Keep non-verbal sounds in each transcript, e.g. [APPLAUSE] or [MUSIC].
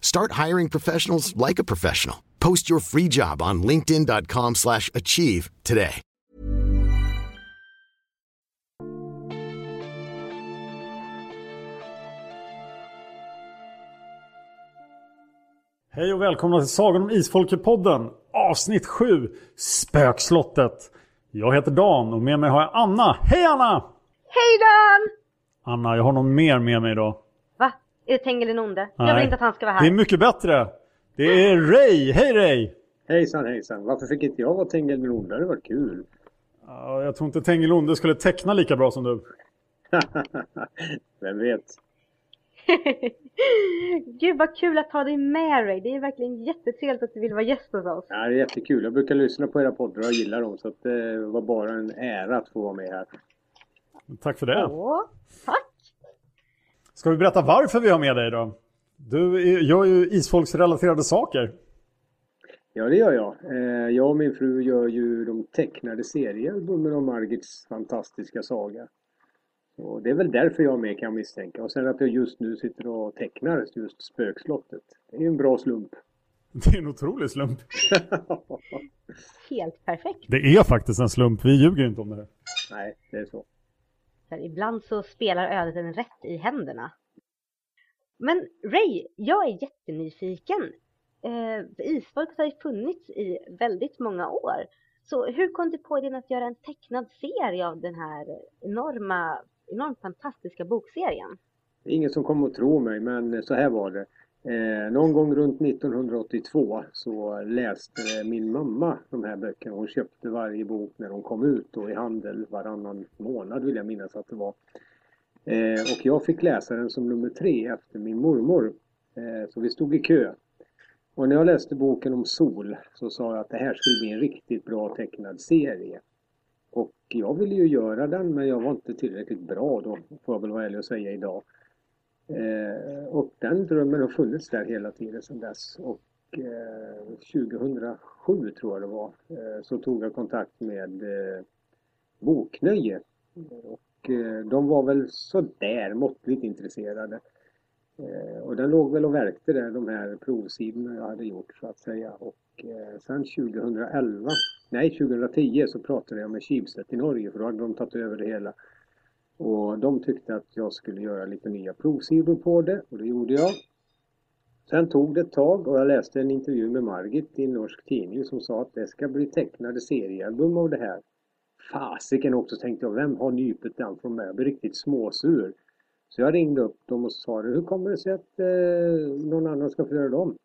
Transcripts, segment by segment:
Start hiring professionals like a professional. Post your free job on linkedin.com/achieve slash achieve today. Hej och välkomna till Sagan om Isfolket-podden Avsnitt 7 Spökslottet Jag heter Dan och med mig har jag Anna. Hej Anna! Hej Dan! Anna, jag har någon mer med mig idag. Är det Tengil den onde? Jag vill inte att han ska vara här. Det är mycket bättre. Det är Ray. Hej Ray! Hejsan hejsan, varför fick inte jag vara Tengil den onde? Det hade varit kul. Ja, Jag tror inte Tengilonde skulle teckna lika bra som du. [LAUGHS] Vem vet? [LAUGHS] Gud vad kul att ha dig med dig. Det är verkligen jättetrevligt att du vill vara gäst hos oss. Ja, det är jättekul. Jag brukar lyssna på era poddar och gillar dem så att det var bara en ära att få vara med här. Tack för det. Åh, tack! Ska vi berätta varför vi har med dig då? Du är- gör ju isfolksrelaterade saker. Ja, det gör jag. Eh, Jag och min fru gör ju de tecknade serier, Bummer och Margits fantastiska saga. Och det är väl därför jag är med kan jag misstänka. Och sen att jag just nu sitter och tecknar just Spökslottet. Det är ju en bra slump. [LAUGHS] Det är en otrolig slump. [LAUGHS] Helt perfekt. Det är faktiskt en slump. Vi ljuger inte om det här. Nej, det är så. Så här, ibland så spelar ödet en rätt i händerna. Men Ray, jag är jättenyfiken. Eh, Isfolket har ju funnits i väldigt många år. Så hur kom du på idén att göra en tecknad serie av den här enorma, enormt fantastiska bokserien? Det är ingen som kommer att tro mig men så här var det. Eh, någon gång runt 1982 så läste min mamma de här böckerna. Hon köpte varje bok när de kom ut och i handel varannan månad vill jag minnas att det var. Eh, och jag fick läsa den som nummer tre efter min mormor. Eh, så vi stod i kö. Och när jag läste boken om sol så sa jag att det här skulle bli en riktigt bra tecknad serie. Och jag ville ju göra den men jag var inte tillräckligt bra då, får jag väl vara ärlig och säga idag. Eh, och den drömmen har funnits där hela tiden sedan dess. Och eh, 2007 tror jag det var, eh, så tog jag kontakt med eh, Boknöje. Och eh, de var väl sådär måttligt intresserade. Eh, och den låg väl och verkte där, de här provsidorna jag hade gjort så att säga. Och eh, sen 2011, nej 2010 så pratade jag med Schibsted i Norge för då hade de tagit över det hela. Och de tyckte att jag skulle göra lite nya provsidor på det och det gjorde jag. Sen tog det ett tag och jag läste en intervju med Margit i en norsk tidning som sa att det ska bli tecknade seriealbum av det här. Fasiken också tänkte jag, vem har nypet den från mig? Jag blev riktigt småsur. Så jag ringde upp dem och sa, hur kommer det sig att eh, någon annan ska få göra dem?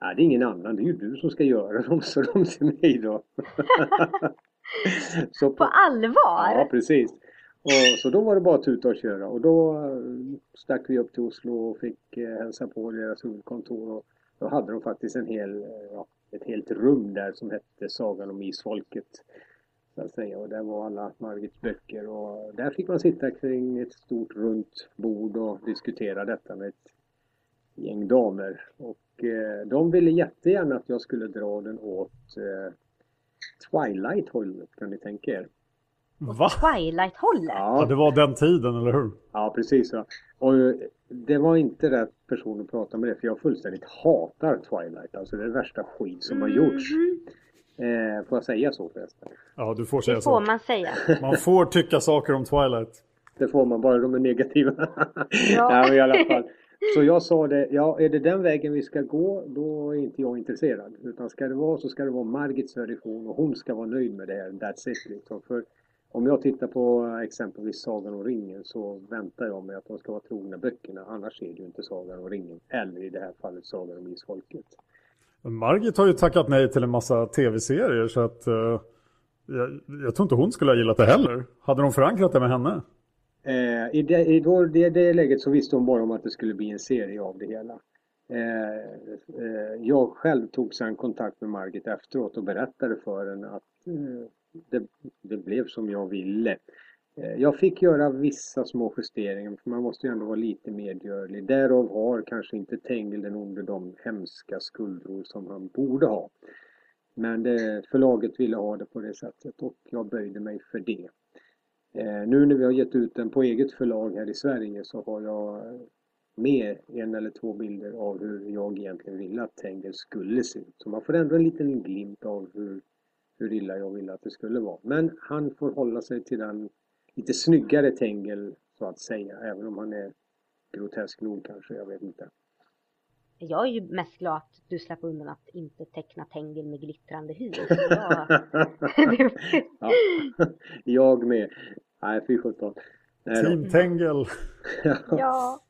Nej, det är ingen annan, det är ju du som ska göra dem, [LAUGHS] så de till mig då. [LAUGHS] så På allvar? Ja, precis. Och, så då var det bara att tuta och köra och då eh, stack vi upp till Oslo och fick eh, hälsa på deras huvudkontor och då hade de faktiskt en hel, eh, ja, ett helt rum där som hette Sagan om Isfolket. Så att säga. Och där var alla Margits böcker och där fick man sitta kring ett stort runt bord och diskutera detta med ett gäng damer. Och eh, de ville jättegärna att jag skulle dra den åt eh, Twilight-hållet kan ni tänka er. Va? Twilight-hållet? Ja, det var den tiden, eller hur? Ja, precis. Ja. Och eh, det var inte rätt person att prata med det för jag fullständigt hatar Twilight. Alltså det är det värsta skit som har gjorts. Eh, får jag säga så förresten? Ja, du får säga Det så. får man säga. [LAUGHS] Man får tycka saker om Twilight. Det får man bara de är negativa. Ja. [LAUGHS] Nej, men i alla fall. Så jag sa det, ja är det den vägen vi ska gå då är inte jag intresserad. Utan ska det vara så ska det vara Margits version och hon ska vara nöjd med det här. That's it liksom. För om jag tittar på exempelvis Sagan om ringen så väntar jag mig att de ska vara trogna böckerna. Annars är det ju inte Sagan om ringen. Eller i det här fallet Sagan om isfolket. Margit har ju tackat nej till en massa tv-serier så att eh, jag, jag tror inte hon skulle ha gillat det heller. Hade de förankrat det med henne? Eh, I, det, i då, det, det läget så visste hon bara om att det skulle bli en serie av det hela. Eh, eh, jag själv tog sedan kontakt med Margit efteråt och berättade för henne att eh, det, det blev som jag ville. Eh, jag fick göra vissa små justeringar för man måste ju ändå vara lite medgörlig. Därav har kanske inte Tengil den onde de hemska skuldror som han borde ha. Men det, förlaget ville ha det på det sättet och jag böjde mig för det. Eh, nu när vi har gett ut den på eget förlag här i Sverige så har jag med en eller två bilder av hur jag egentligen ville att Tengil skulle se ut. Så man får ändå en liten glimt av hur, hur illa jag ville att det skulle vara. Men han får hålla sig till den lite snyggare Tengel så att säga, även om han är grotesk nog kanske, jag vet inte. Jag är ju mest glad att du slapp undan att inte teckna Tengil med glittrande hy. Jag... [LAUGHS] Ja, [LAUGHS] jag med. Nej, fy sjutton. Team Tengel. [LAUGHS] ja.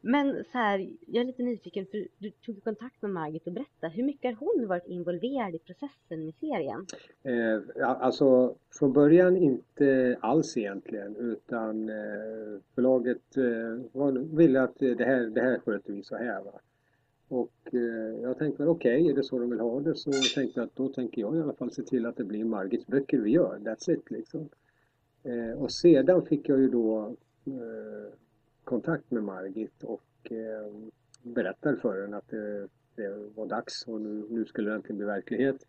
Men så här, jag är lite nyfiken för du tog kontakt med Margit och berättade. Hur mycket har hon varit involverad i processen med serien? Eh, alltså från början inte alls egentligen utan eh, förlaget eh, ville att det här, det här sköter vi så här. Va? Och eh, jag tänkte väl okej, är det så de vill ha det så tänkte jag att då tänker jag i alla fall se till att det blir Margits böcker vi gör. That's it liksom. Eh, och sedan fick jag ju då eh, kontakt med Margit och eh, berättade för henne att det, det var dags och nu, nu skulle det äntligen bli verklighet.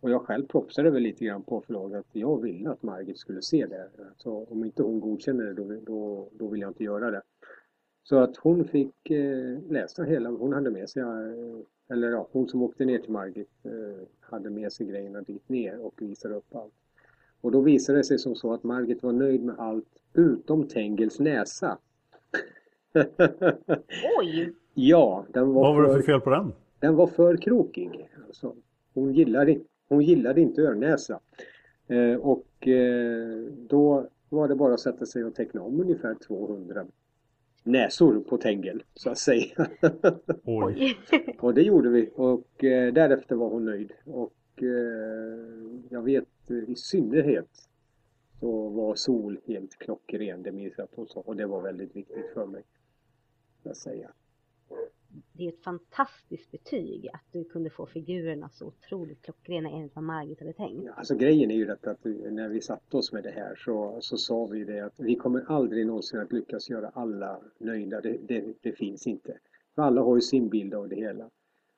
Och jag själv propsade väl lite grann på förlaget att jag ville att Margit skulle se det. Så om inte hon godkänner det då, då, då vill jag inte göra det. Så att hon fick eh, läsa hela, hon hade med sig, eh, eller ja, hon som åkte ner till Margit eh, hade med sig grejerna dit ner och visade upp allt. Och då visade det sig som så att Margit var nöjd med allt utom Tengels näsa. [LAUGHS] Oj! Ja, den var, Vad var det för, för fel på den? den var för krokig. Alltså, hon, gillade, hon gillade inte örnnäsa. Eh, och eh, då var det bara att sätta sig och teckna om ungefär 200 näsor på Tengel, så att säga. [LAUGHS] Oj. och det gjorde vi och eh, därefter var hon nöjd. Och eh, jag vet eh, i synnerhet så var Sol helt klockren, det minns jag att hon sa. Och det var väldigt viktigt för mig. Att säga. Det är ett fantastiskt betyg att du kunde få figurerna så otroligt klockrena enligt vad Margit hade tänkt. Ja, alltså grejen är ju detta att när vi satte oss med det här så, så sa vi det att vi kommer aldrig någonsin att lyckas göra alla nöjda. Det, det, det finns inte. För alla har ju sin bild av det hela.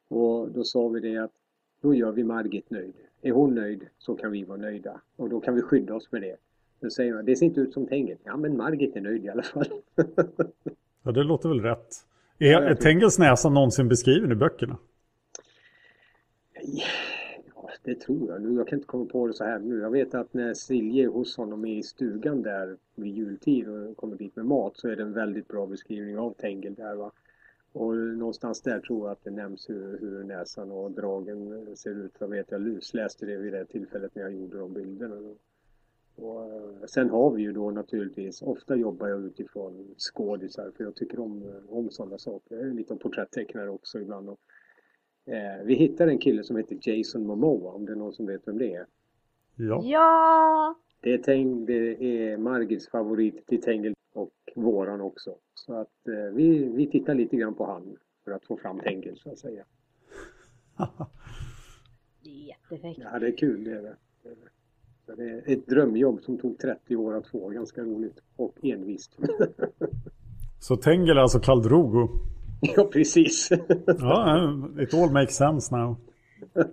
Och då sa vi det att då gör vi Margit nöjd. Är hon nöjd så kan vi vara nöjda. Och då kan vi skydda oss med det. Då säger man, det ser inte ut som Tengel. Ja men Margit är nöjd i alla fall. [LAUGHS] Ja, det låter väl rätt. Är, Tengels näsa någonsin beskriven i böckerna? Ja, det tror jag. Nu, jag kan inte komma på det så här nu. Jag vet att när Silje är hos honom är i stugan där vid jultid och kommer dit med mat så är det en väldigt bra beskrivning av Tengel där va. Och någonstans där tror jag att det nämns hur, hur näsan och dragen ser ut. Jag vet jag lusläste det vid det tillfället när jag gjorde de bilderna. Och, eh, sen har vi ju då naturligtvis, ofta jobbar jag utifrån skådisar för jag tycker om, om sådana saker. Jag är lite porträttecknare också ibland. Och, eh, vi hittade en kille som heter Jason Momoa, om det är någon som vet vem det är. Ja. Ja! Det är, Teng, det är Margits favorit till Tengel och våran också. Så att eh, vi, vi tittar lite grann på han för att få fram Tengel så att säga. [LAUGHS] Det är jättefräckt. Ja, det är kul det är det. Det är det. Så det är ett drömjobb som tog 30 år att få, ganska roligt och envist. Så Tengel är alltså Kaldrogo? ja, precis. Ja, it all makes sense now.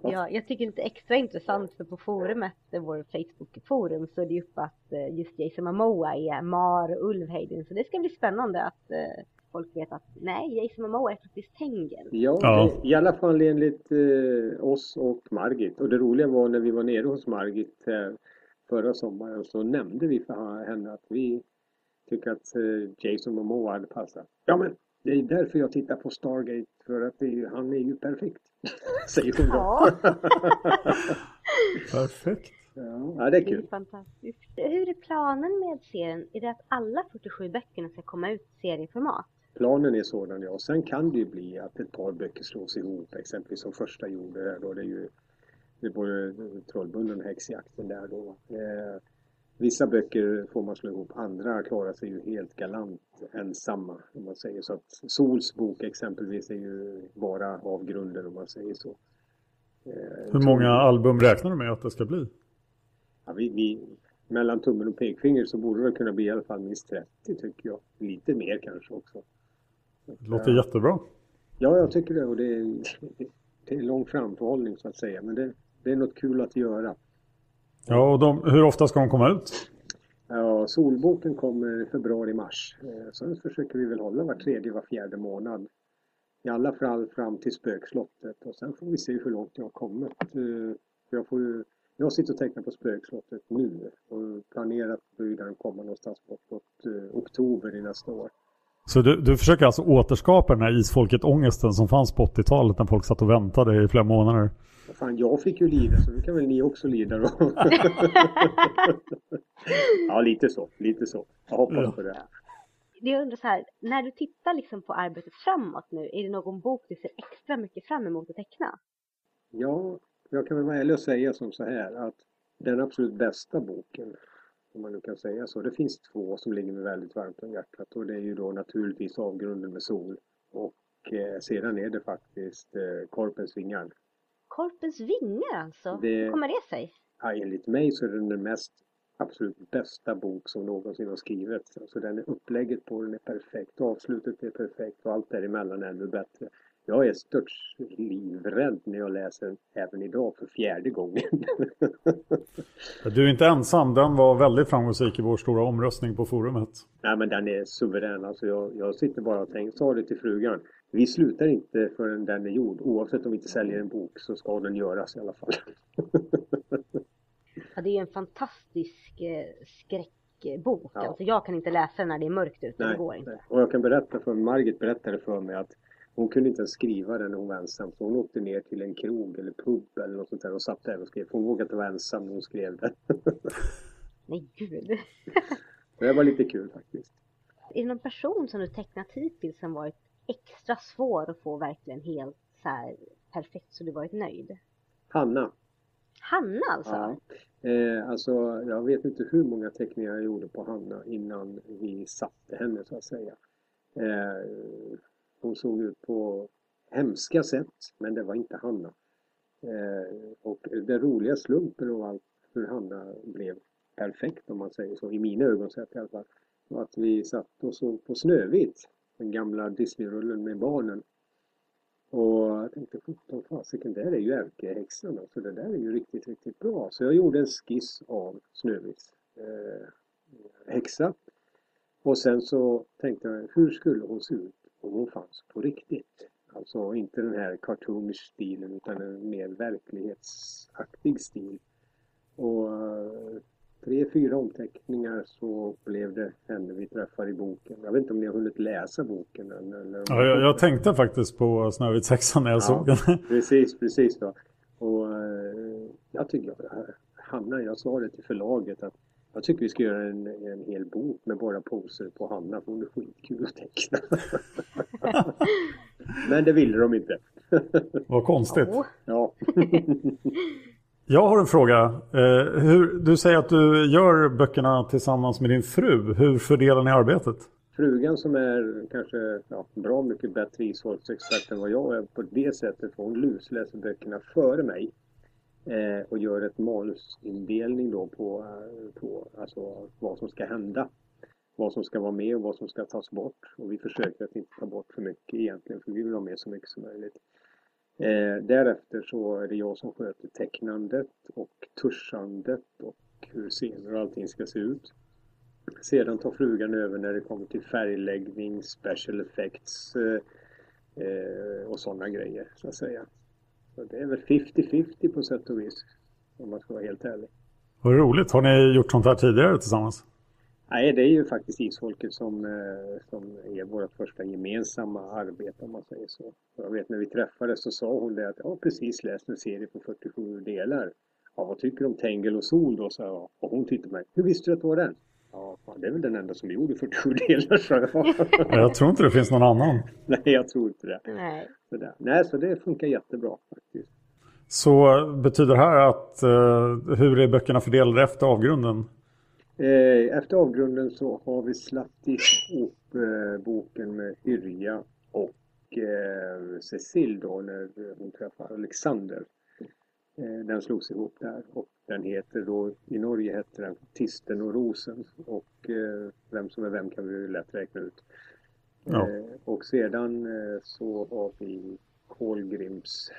Ja, jag tycker det är lite extra intressant för på forumet, vår Facebook-forum, så är det uppe att eh, just Jason Momoa är Mar Ulvheiden. Så det ska bli spännande att eh, folk vet att nej, Jason Momoa är faktiskt Tengen. Ja, Ja. i alla fall enligt eh, oss och Margit. Och det roliga var när vi var nere hos Margit eh, förra sommaren så nämnde vi för henne att vi tycker att eh, Jason Momoa hade passat. Ja men det är därför jag tittar på Stargate för att det är han är ju perfekt. [LAUGHS] Säger hon då. Ja. [LAUGHS] Perfekt. Ja, det är Det är kul. fantastiskt. Hur är planen med serien? Är det att alla 47 böckerna ska komma ut i serieformat? Planen är sådan ja. Sen kan det ju bli att ett par böcker slås ihop. Exempelvis som första gjorde där då. Det är ju det är både Trollbunden och Häxjakten där då. Eh, vissa böcker får man slå ihop. Andra klarar sig ju helt galant ensamma. Om man säger så. att Sols bok exempelvis är ju bara avgrunden om man säger så. Eh, Hur många album räknar du med att det ska bli? Ja, vi, vi, mellan tummen och pekfinger så borde det kunna bli i alla fall minst 30 tycker jag. Lite mer kanske också. Det låter jättebra. Ja, jag tycker det och det är, [LAUGHS] det är lång framförhållning så att säga. Men det, det är något kul att göra. Ja, och de, hur ofta ska de komma ut? Ja, solboken kommer i februari-mars. Eh, Sen försöker vi väl hålla var tredje, var fjärde månad. I alla fall fram till spökslottet och sen får vi se hur långt jag har kommit. Eh, Jag, får jag sitter och tecknar på spökslottet nu och planerar att börja komma någonstans bortåt eh, oktober i nästa år. Så du, du försöker alltså återskapa den här isfolket-ångesten som fanns på 80-talet när folk satt och väntade i flera månader? Fan, jag fick ju lida så nu kan väl ni också lida då. [LAUGHS] ja, lite så. Lite så. Jag hoppas på det. Jag undrar så här, när du tittar liksom på arbetet framåt nu, är det någon bok du ser extra mycket fram emot att teckna? Ja, jag kan väl vara ärlig och säga som så här att den absolut bästa boken, om man nu kan säga så, det finns två som ligger mig väldigt varmt om hjärtat och det är ju då naturligtvis Avgrunden med sol och eh, sedan är det faktiskt eh, Korpens vingar. Korpens vingar alltså? Det- Hur kommer det sig? Ja, enligt mig så är den den mest absolut bästa bok som någonsin har skrivits. Alltså den är upplägget på den är perfekt, avslutet är perfekt och allt däremellan är ännu bättre. Jag är störts livrädd när jag läser även idag för fjärde gången. [LAUGHS] Du är inte ensam, den var väldigt framgångsrik i vår stora omröstning på forumet. Nej men den är suverän. Alltså jag, jag sitter bara och tänker, sa det till frugan. Vi slutar inte förrän den är gjord. Oavsett om vi inte säljer en bok så ska den göras i alla fall. [LAUGHS] Ja, det är en fantastisk eh, skräckbok. Ja. Alltså jag kan inte läsa när det är mörkt ute, det går inte. nej. Och jag kan berätta för Margit berättade för mig att hon kunde inte ens skriva den när hon var ensam. Så hon åkte ner till en krog eller pub eller något sånt där och satt där och skrev. Hon vågade inte vara ensam när hon skrev det. [LAUGHS] Nej gud. [LAUGHS] det var lite kul faktiskt. Är det någon person som du tecknat hittills som varit extra svår att få verkligen helt så här perfekt så du varit nöjd? Hanna. Hanna alltså? Ja. Eh, alltså jag vet inte hur många teckningar jag gjorde på Hanna innan vi satte henne så att säga. Eh, hon såg ut på hemska sätt men det var inte Hanna. Eh, och den roliga slumpen av allt hur Hanna blev perfekt om man säger så, i mina ögon sett i alla fall. var att vi satt och såg på Snövit, den gamla Disneyrullen med barnen. Och jag tänkte, sjutton fasiken, där är ju ärkehäxan. Så det där är ju riktigt, riktigt bra. Så jag gjorde en skiss av Snövits eh, häxa. Och sen så tänkte jag, hur skulle hon se ut om hon fanns på riktigt? Alltså inte den här cartoonish stilen utan en mer verklighetsaktig stil. Och eh, tre, fyra omteckningar så blev det henne vi träffar i boken. Jag vet inte om ni har hunnit läsa boken än, eller Ja, jag, jag tänkte faktiskt på Snövitshäxan när jag såg den. [LAUGHS] Precis, precis då. Och eh, jag tycker, Hanna, jag sa det till förlaget att jag tycker vi ska göra en, en hel bok med bara poser på Hanna för hon är skitkul att teckna. [LAUGHS] Men det ville de inte. Vad konstigt. Ja. [LAUGHS] Jag har en fråga. Eh, hur, du säger att du gör böckerna tillsammans med din fru. Hur fördelar ni arbetet? Frugan som är kanske ja, bra mycket bättre isfolksexpert än vad jag är på det sättet. för Hon lusläser böckerna före mig. Eh, och gör ett manusindelning då på, eh, på alltså, vad som ska hända. Vad som ska vara med och vad som ska tas bort. Och vi försöker att inte ta bort för mycket egentligen för vi vill ha med så mycket som möjligt. Eh, därefter så är det jag som sköter tecknandet och tuschandet och hur scener och allting ska se ut. Sedan tar frugan över när det kommer till färgläggning, special effects eh, eh, och sådana grejer så att säga. Så det är väl 50-50 på sätt och vis om man ska vara helt ärlig. Vad roligt. Har ni gjort sånt här tidigare tillsammans? Nej, det är ju faktiskt isfolket som, eh, som är vårt första gemensamma arbete om man säger så. Jag vet när vi träffades så sa hon det att jag har precis läst en serie på 47 delar. Ja, vad tycker du om Tengel och Sol då? sa jag. Och hon tittade på mig. Hur visste du att det var den? Ja, fan, det är väl den enda som gjorde 47 delar, sa jag. Jag tror inte det finns någon annan. Nej, jag tror inte det. Nej. Sådär. Nej, så det funkar jättebra faktiskt. Så betyder det här att eh, hur är böckerna fördelade efter avgrunden? Eh, Efter avgrunden så har vi släppt ihop eh, boken med Yrja och eh, Cecil då när hon träffar Alexander. Eh, Den slogs ihop där och den heter då, i Norge heter den Tisten och rosen och eh, vem som är vem kan vi lätt räkna ut. Ja. Eh, Och sedan eh, så har vi Kolgrims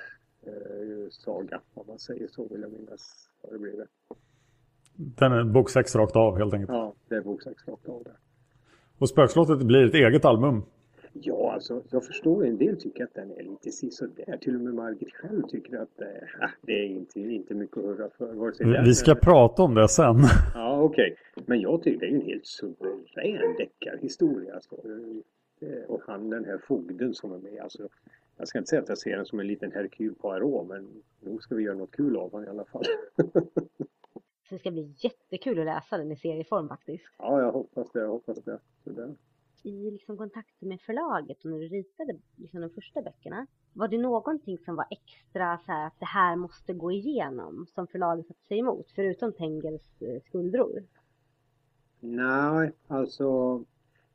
eh, saga om man säger så vill jag minnas vad det blir. Den är bok 6 rakt av helt enkelt. Ja, det är bok 6 rakt av där. Och Spökslottet blir ett eget album. Alltså jag förstår en del tycker att den är lite sisådär. Till och med Margit själv tycker att eh, det är inte, inte mycket att hurra för. Vare sig Vi, vi ska eller- prata om det sen. [LAUGHS] Ja, okej. Men jag tycker det är en helt suverän deckarhistoria. Alltså. Eh, Och han den här fogden som är med. Alltså, jag ska inte säga att jag ser den som en liten Hercule Poirot men nog ska vi göra något kul av honom i alla fall. Så [LAUGHS] det ska bli jättekul att läsa den i serieform faktiskt. ja, jag hoppas det. Jag hoppas det. Så där. I liksom kontakten med förlaget och när du ritade liksom de första böckerna. Var det någonting som var extra så här att det här måste gå igenom som förlaget satte sig emot? Förutom Tengels eh, skuldror. Nej, alltså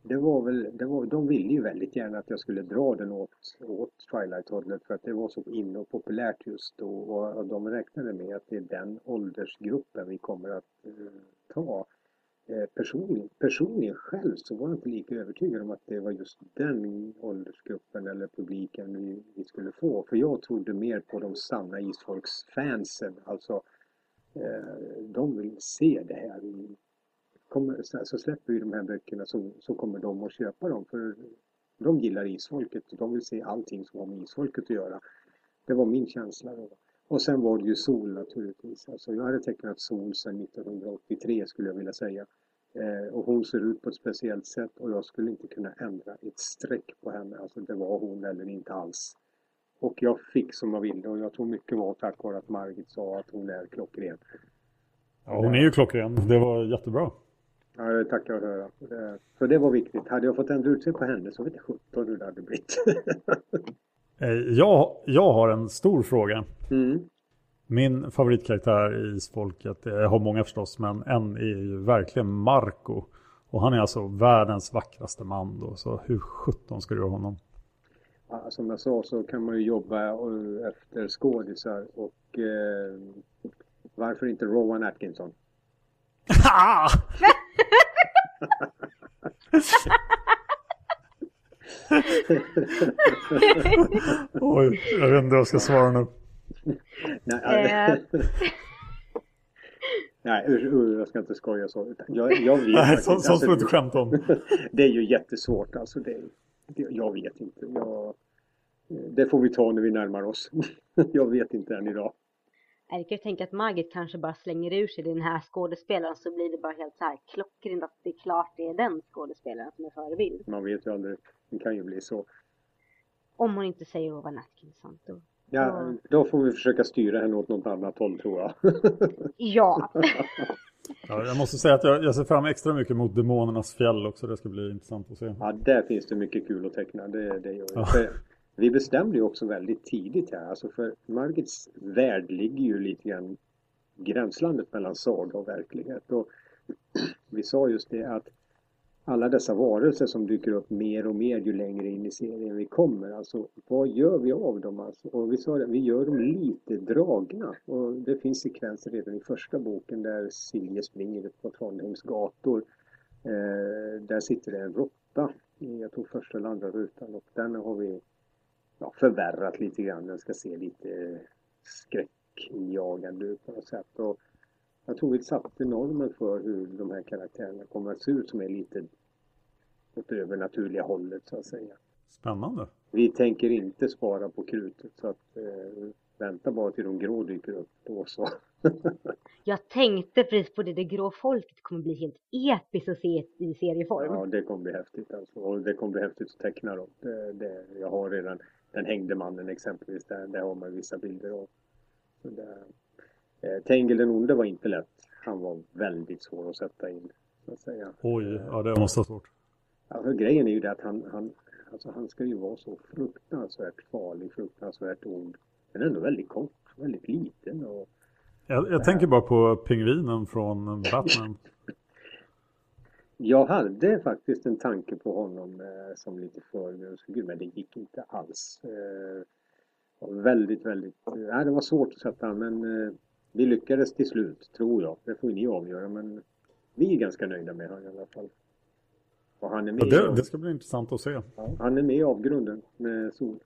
det var väl, det var, de ville ju väldigt gärna att jag skulle dra den åt, åt Twilight Hodlet för att det var så inne och populärt just då och, och de räknade med att det är den åldersgruppen vi kommer att eh, ta. Eh, personligen, personligen själv så var jag inte lika övertygad om att det var just den åldersgruppen eller publiken vi, vi skulle få. För jag trodde mer på de sanna isfolksfansen. Alltså, eh, de vill se det här kommer, så, så släpper vi de här böckerna så, så kommer de att köpa dem. För de gillar isfolket och de vill se allting som har med isfolket att göra. Det var min känsla då. Och sen var det ju Sol naturligtvis. Alltså jag hade tecknat Sol sedan 1983 skulle jag vilja säga. Eh, och hon ser ut på ett speciellt sätt och jag skulle inte kunna ändra ett streck på henne. Alltså det var hon eller inte alls. Och jag fick som jag ville och jag tror mycket var tack vare att Margit sa att hon är klockren. Ja, hon är ju klockren. Det var jättebra. Ja, det tackar att höra. För det, för det var viktigt. Hade jag fått ändra ut sig på henne så vet jag sjutton hur det hade blivit. [LAUGHS] Eh, Jag, jag har en stor fråga. mm. Min favoritkaraktär i Isfolket, eh, jag har många förstås, men en är ju verkligen Marco. Och han är alltså världens vackraste man då, så hur sjutton ska du göra honom? Ja, som jag sa så kan man ju jobba eh, efter skådisar och eh, varför inte Rowan Atkinson? [LAUGHS] [LAUGHS] [LAUGHS] [LAUGHS] Oj, jag vet inte vad jag ska svara nu. Nej, Eh. [LAUGHS] Nej usch, jag ska inte skoja så. Jag, jag vet [LAUGHS] Nej, sånt sånt får du inte skämta om. Det är ju jättesvårt alltså. Det, det, jag vet inte. Jag, det får vi ta när vi närmar oss. Jag vet inte än idag. Jag kan ju tänka att Margit kanske bara slänger ur sig den här skådespelaren så blir det bara helt så här klockrent att det är klart det är den skådespelaren som är förebild. Man vet ju aldrig. Det kan ju bli så. Om hon inte säger Rowan Atkinson då. Ja, då får vi försöka styra henne åt något annat håll tror jag. [LAUGHS] [LAUGHS] Ja. Ja, jag måste säga att jag, jag ser fram extra mycket mot Demonernas fjäll också. Det ska bli intressant att se. Ja, där finns det mycket kul att teckna. Det, det gör det. Ja. Vi bestämde ju också väldigt tidigt här. Alltså för Margits värld ligger ju lite grann gränslandet mellan saga och verklighet. Och [CLEARS THROAT] vi sa just det att alla dessa varelser som dyker upp mer och mer ju längre in i serien vi kommer. Alltså vad gör vi av dem? Alltså? Och vi sa det, vi gör dem lite dragna. Och det finns sekvenser redan i första boken där Silje springer på Trondheims gator. Eh, där sitter det en råtta jag tog första eller andra rutan och den har vi ja, förvärrat lite grann. Den ska se lite skräckjagande ut på något sätt. Och jag tror vi satte normen för hur de här karaktärerna kommer att se ut som är lite åt övernaturliga hållet så att säga. Spännande. Vi tänker inte spara på krutet så att eh, vänta bara till de grå dyker upp då så. [LAUGHS] Jag tänkte precis på det, det grå folket kommer bli helt episkt att se i serieform. Ja, det kommer bli häftigt alltså. Och det kommer bli häftigt att teckna dem. Det, det, jag har redan den hängde mannen exempelvis, där, där har man vissa bilder av. Så eh, Tengil den onde var inte lätt. Han var väldigt svår att sätta in. Så att säga. Oj, ja det måste vara svårt. Alltså, grejen är ju det att han, han, alltså, han ska ju vara så fruktansvärt farlig, fruktansvärt ond. Är ändå väldigt kort, väldigt liten. Och, Jag, jag tänker bara på pingvinen från Batman. [LAUGHS] Jag hade faktiskt en tanke på honom eh, som lite förgrundsfigur men det gick inte alls. Eh, var väldigt, väldigt... Eh, nej, det var svårt att sätta men eh, vi lyckades till slut, tror jag. Det får ni avgöra men vi är ganska nöjda med honom i alla fall. Och han är med, Ja, det, det ska bli intressant att se. ja, han är med i avgrunden med sol.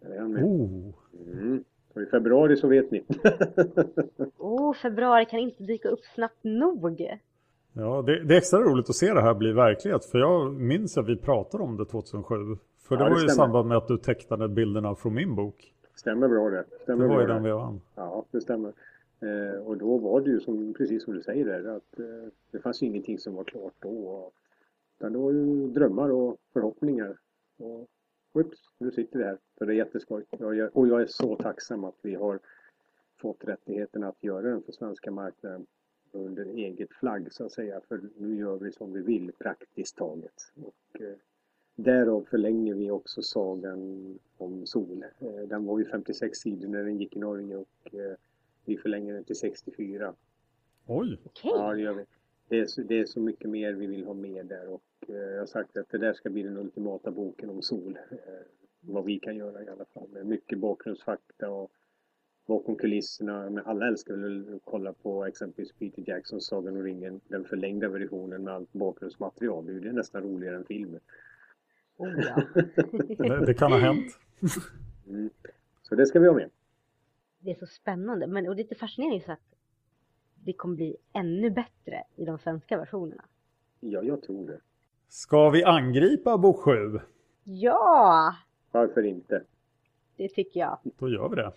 Där är han med. Oh. Mm. Så i februari så vet ni. [LAUGHS] Oh, februari kan inte dyka upp snabbt nog. Ja, det, det är extra roligt att se det här bli verklighet. För jag minns att vi pratade om det 2007. För det Ja, det var ju i samband med att du tecknade bilderna från min bok. Stämmer bra det. Det Stämmer var ju den det. vevan. Ja, det stämmer. Eh, och då var det ju som, precis som du säger där, att eh, det fanns ju ingenting som var klart då. Utan det var ju drömmar och förhoppningar. Och whoops, nu sitter vi här. Så det är jätteskoj. Och jag är så tacksam att vi har fått rättigheten att göra den för svenska marknaden under eget flagg så att säga. För nu gör vi som vi vill praktiskt taget. Och, eh, Därav förlänger vi också sagan om Sol. Eh, Den var ju 56 sidor när den gick i Norge och eh, vi förlänger den till 64. Oj! Okej. Ja, det gör vi. Det är, så, det är så mycket mer vi vill ha med där och eh, jag har sagt att det där ska bli den ultimata boken om Sol. Eh, vad vi kan göra i alla fall med mycket bakgrundsfakta och bakom kulisserna. Men alla älskar väl att kolla på exempelvis Peter Jacksons Sagan om ringen, den förlängda versionen med allt bakgrundsmaterial. Det är ju det nästan roligare än filmen. Oh, ja. [LAUGHS] Det, det kan ha hänt. [LAUGHS] Mm. Så det ska vi ha med. Det är så spännande. Men, och det är lite fascinerande så att det kommer bli ännu bättre i de svenska versionerna. Ja, jag tror det. Ska vi angripa bok 7? Ja, Varför inte? det tycker jag. Då gör vi det.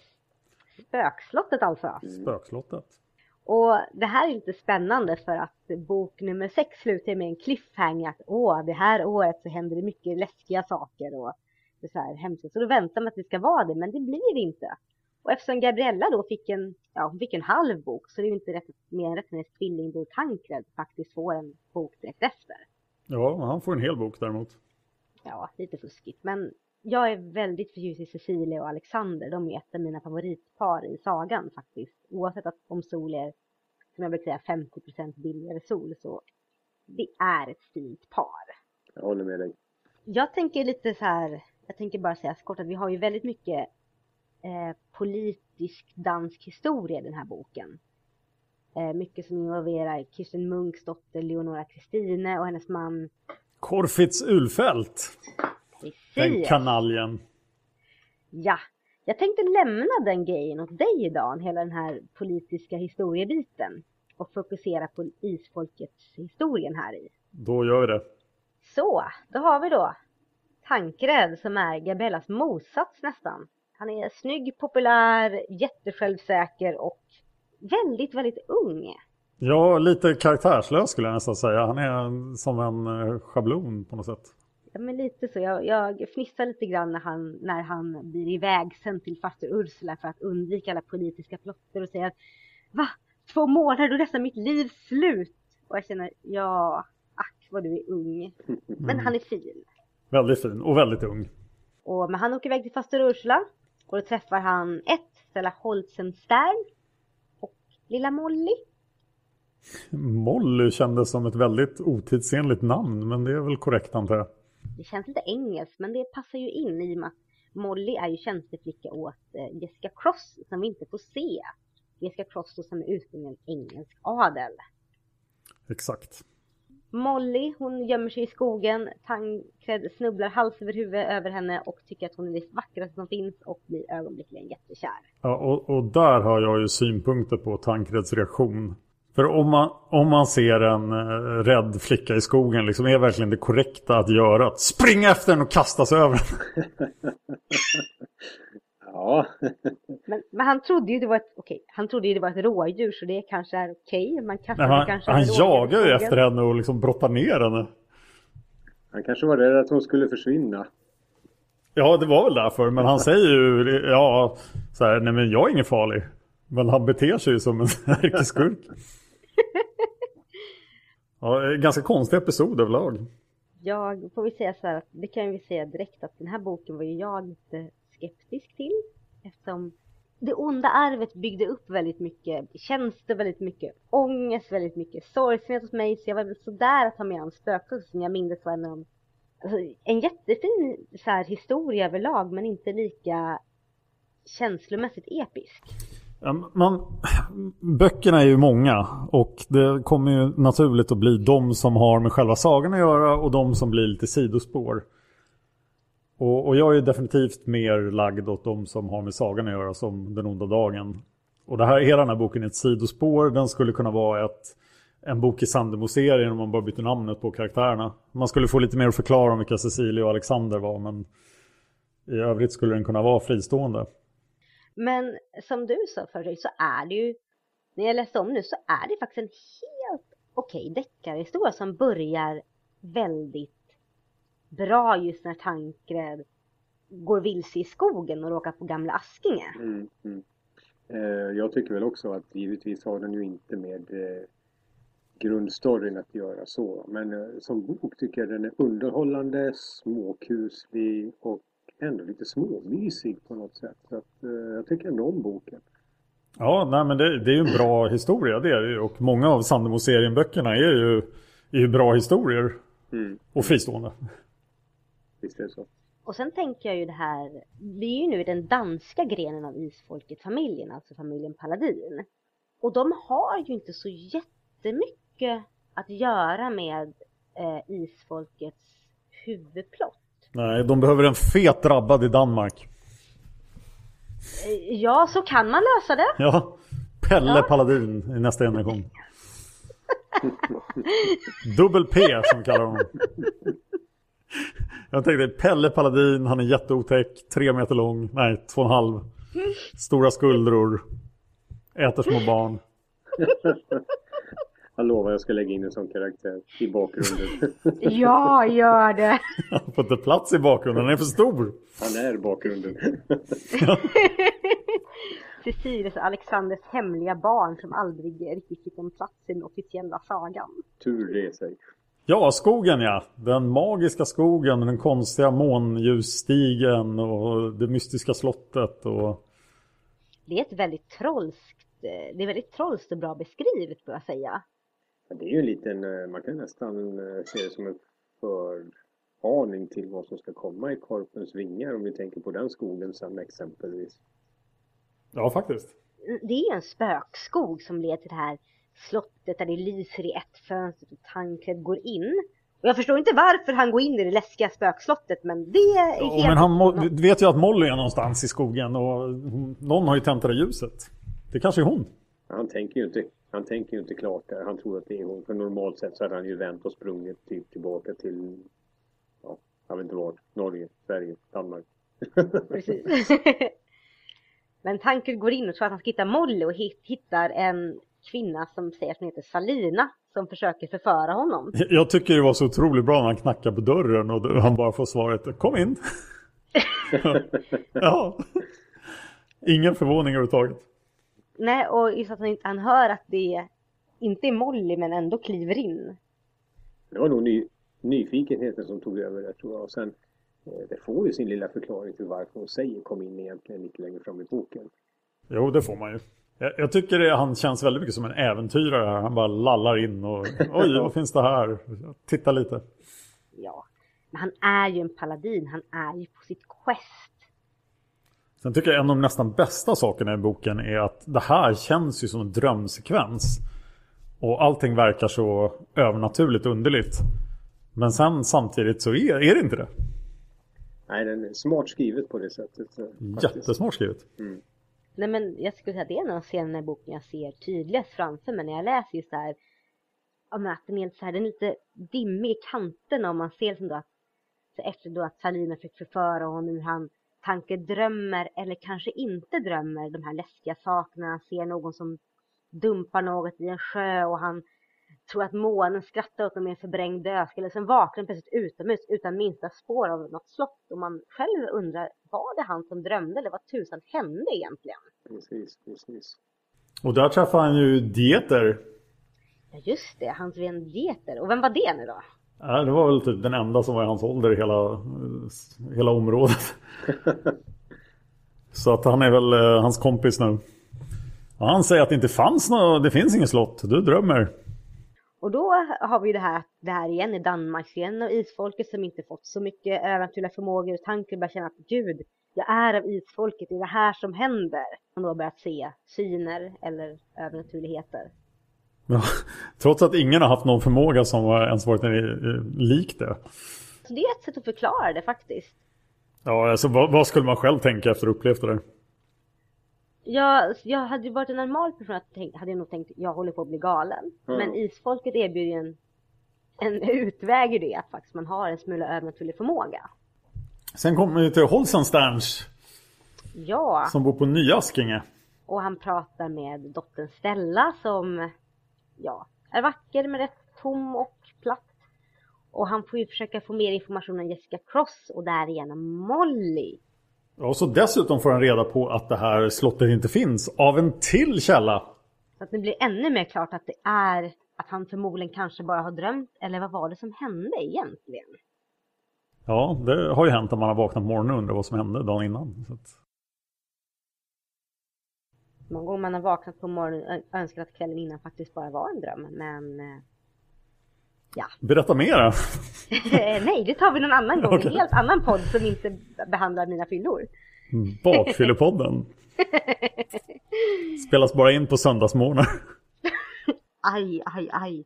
Spökslottet alltså. Spökslottet. Och det här är lite spännande för att bok nummer sex slutar med en cliffhanger att åh, det här året så händer det mycket läskiga saker och det är så här hemskt. Så då väntar man att det ska vara det, men det blir det inte. Och eftersom Gabriella då fick en, ja, hon fick en halv bok så det är ju inte rätt, mer än rätt hennes tvillingbror Tankred faktiskt får en bok direkt efter. Ja, han får en hel bok däremot. Ja, lite fuskigt. Men jag är väldigt förtjust i Cecilia och Alexander. De är ett av mina favoritpar i sagan faktiskt. Oavsett att om Sol är, som jag brukar säga, 50% billigare Sol så det är ett fint par. Jag håller med dig. Jag tänker lite så här, jag tänker bara säga så kort att vi har ju väldigt mycket eh, politisk dansk historia i den här boken. Eh, mycket som involverar Kirsten Munks dotter Leonora Kristine och hennes man Corfitz Ulfält. Den Precis. kanaljen. Ja, jag tänkte lämna den grejen åt dig idag, hela den här politiska historiebiten och fokusera på isfolkets historien här i. Då gör vi det. Så, då har vi då Tankred som är Gabellas motsats nästan. Han är snygg, populär, jättesjälvsäker och väldigt, väldigt ung. Ja, lite karaktärslös skulle jag nästan säga. Han är som en eh, schablon på något sätt. Men lite så. Jag, jag fnissar lite grann när han, när han blir ivägsänd till faster Ursula för att undvika alla politiska plotter och säger att Va? Två månader, då är nästan mitt liv slut. Och jag känner, ja, ack vad du är ung. Men han är fin. Väldigt fin och väldigt ung. Och, men han åker iväg till faster Ursula och då träffar han ett, Stella Holzenstern och lilla Molly. Molly kändes som ett väldigt otidsenligt namn, men det är väl korrekt antar jag. Det känns lite engelskt men det passar ju in i och med att Molly är ju tjänsteflicka åt eh, Jessica Cross som vi inte får se. Jessica Cross som är ursprungligen engelsk adel. Exakt. Molly, hon gömmer sig i skogen. Tancred snubblar hals över huvud över henne och tycker att hon är det vackraste som finns och blir ögonblickligen jättekär. Ja, och, och där har jag ju synpunkter på Tankreds reaktion. För om man, om man ser en eh, rädd flicka i skogen, liksom är verkligen det korrekta att göra att springa efter den och kasta sig över den. [LAUGHS] Ja, [LAUGHS] Men, men han trodde ju det var ett, okej, han trodde ju det var ett rådjur så det kanske är okej. Man kastar Nej, sig han, kanske han jagar ju efter henne och liksom brottar ner henne. han kanske var rädd att hon skulle försvinna. Ja, det var väl därför. Men han [LAUGHS] säger ju, ja, så här, nej men jag är ingen farlig. Men han beter sig ju som en ärkeskurk. Ja, eh, ganska konstig episod överlag. Jag får vi säga så här att det kan vi säga direkt att den här boken var ju jag lite skeptisk till. Eftersom det onda arvet byggde upp väldigt mycket känslor, väldigt mycket ångest, väldigt mycket sorgsenhet hos mig. Så jag var väl sådär att ta med en spökhus jag mindes var en alltså, en jättefin så här, historia överlag men inte lika känslomässigt episk. Man, böckerna är ju många och det kommer ju naturligt att bli de som har med själva sagan att göra och de som blir lite sidospår. Och, och jag är definitivt mer lagd åt de som har med sagan att göra som Den onda dagen. Och det här, hela den här boken är ett sidospår. Den skulle kunna vara ett, en bok i Sandemo-serien om man bara byter namnet på karaktärerna. Man skulle få lite mer att förklara om vilka Cecilia och Alexander var men i övrigt skulle den kunna vara fristående. Men som du sa förut så är det ju, när jag läste om nu så är det faktiskt en helt okej deckarhistoria som börjar väldigt bra just när Tankred går vilse i skogen och råkar på Gamla Askinge. Mm, mm. Eh, jag tycker väl också att givetvis har den ju inte med eh, grundstoryn att göra så. Men eh, som bok tycker jag den är underhållande, småkuslig och ändå lite småmysig på något sätt. Så att, eh, jag tycker ändå om boken. Ja, nej, men det, det är ju en bra historia det är det ju. Och många av Sandemo-serien-böckerna är ju, är ju bra historier. Mm. Och fristående. Visst är det så. Och sen tänker jag ju det här, vi är ju nu i den danska grenen av Isfolket-familjen, alltså familjen Paladin. Och de har ju inte så jättemycket att göra med eh, Isfolkets huvudplott. Nej, de behöver en fet drabbad i Danmark. Ja, så kan man lösa det. Ja, Pelle Ja. Paladin i nästa generation. Dubbel P som vi kallar honom. Jag tänkte Pelle Paladin, han är jätteotäck, tre meter lång, nej två och en halv. Stora skuldror, äter små barn. Jag lovar jag ska lägga in en sån karaktär i bakgrunden. [LAUGHS] Ja, gör det. Han får inte plats i bakgrunden, han är för stor. Han är bakgrunden. [LAUGHS] Cecilius och Alexanders hemliga barn som aldrig riktigt fick en plats i den officiella sagan. Tur det sig. Ja, skogen ja. Den magiska skogen, den konstiga månljusstigen och det mystiska slottet och... Det är ett väldigt trollskt, eh, det är väldigt trollskt och bra beskrivet får jag säga. Ja, Det är ju en liten, eh, man kan nästan eh, se det som en förvarning till vad som ska komma i Korpens vingar om vi tänker på den skogen sen exempelvis. Ja, faktiskt. Det är en spökskog som leder till det här slottet där det lyser i ett fönster och Tancred går in. Och jag förstår inte varför han går in i det läskiga spökslottet men det är Ja, helt... men han vet ju att Molly är någonstans i skogen och någon har ju tänt det ljuset. Det kanske är hon. Han tänker ju inte, han tänker ju inte klart där. Han tror att det är hon. För normalt sett så hade han ju vänt och sprungit typ tillbaka till, ja, jag vet inte vad, Norge, Sverige, Danmark. Precis. [LAUGHS] Men Tancred går in och tror att han ska hitta Molly och hit- hittar en kvinna som säger att hon heter Salina som försöker förföra honom. [LAUGHS] Jag tycker det var så otroligt bra när han knackar på dörren och han bara får svaret Kom in! [LAUGHS] ja. Ingen förvåning överhuvudtaget. Nej, och just att han, inte- han hör att det inte är Molly men ändå kliver in. Det var nog ny, nyfikenheten som tog över det tror jag. Och sen, eh, det får ju sin lilla förklaring till varför hon säger kom in egentligen lite längre fram i boken. Jo, det får man ju. Jag, jag tycker det, han känns väldigt mycket som en äventyrare här. Han bara lallar in och [LAUGHS] oj, vad finns det här? Titta lite. Ja, men han är ju en paladin, han är ju på sitt quest. Sen tycker jag en av de nästan bästa sakerna i boken är att det här känns ju som en drömsekvens. Och allting verkar så övernaturligt underligt. Men sen samtidigt så är, är det inte det. Nej, den är smart skrivet på det sättet. eh, faktiskt. Jättesmart skrivet. Mm. Nej men jag skulle säga att det är en av scenerna i boken jag ser tydligast framför mig när jag läser just det här. Men att den är helt så här, den är lite dimmig i kanterna och man ser liksom då att så efter då att Salina fick förföra honom hur han tanke drömmer eller kanske inte drömmer de här läskiga sakerna. Han ser någon som dumpar något i en sjö och han tror att månen skrattar åt honom i en förbrängd dödsk. Eller sen vaknar han plötsligt utomhus utan minsta spår av något slott. Och man själv undrar, var det han som drömde eller vad tusan hände egentligen? Precis, precis. Och där träffar han ju Dieter. Ja just det, hans vän Geter. Och vem var det nu då? Ja, det var väl typ den enda som var i hans ålder i hela, hela området. [LAUGHS] Så att han är väl eh, hans kompis nu. Och han säger att det inte fanns något, det finns inget slott, du drömmer. Och då har vi det här, det här igen i Danmarksgren och isfolket som inte fått så mycket övernaturliga förmågor och tankar börjar känna att gud, jag är av isfolket, det är det här som händer. Och då börjat se syner eller övernaturligheter. Ja, trots att ingen har haft någon förmåga som ens varit lik det. Så det är ett sätt att förklara det faktiskt. Ja, alltså vad, vad skulle man själv tänka efter att ha upplevt det där? Jag, jag hade ju varit en normal person hade jag nog tänkt jag håller på att bli galen. Mm. Men isfolket erbjuder ju en, en utväg ur det, att faktiskt man har en smula övernaturlig förmåga. Sen kommer vi till Holzensterns Ja, som bor på Nyaskinge. och han pratar med dottern Stella som, ja, är vacker men rätt tom och platt. Och han får ju försöka få mer information om Jessica Cross och därigenom Molly. Och så dessutom får han reda på att det här slottet inte finns av en till källa. Så att det blir ännu mer klart att det är att han förmodligen kanske bara har drömt, eller vad var det som hände egentligen? Ja, det har ju hänt när man har vaknat på morgonen och undrar vad som hände dagen innan. Att... Många gånger man har vaknat på morgonen och ö- önskar att kvällen innan faktiskt bara var en dröm, men eh, ja. Berätta mera. [LAUGHS] [LAUGHS] Nej, det tar vi någon annan gång. Okej. En helt annan podd som inte behandlar mina fyllor. Bakfyllepodden. [LAUGHS] Spelas bara in på söndagsmorgnar. Aj, aj, aj.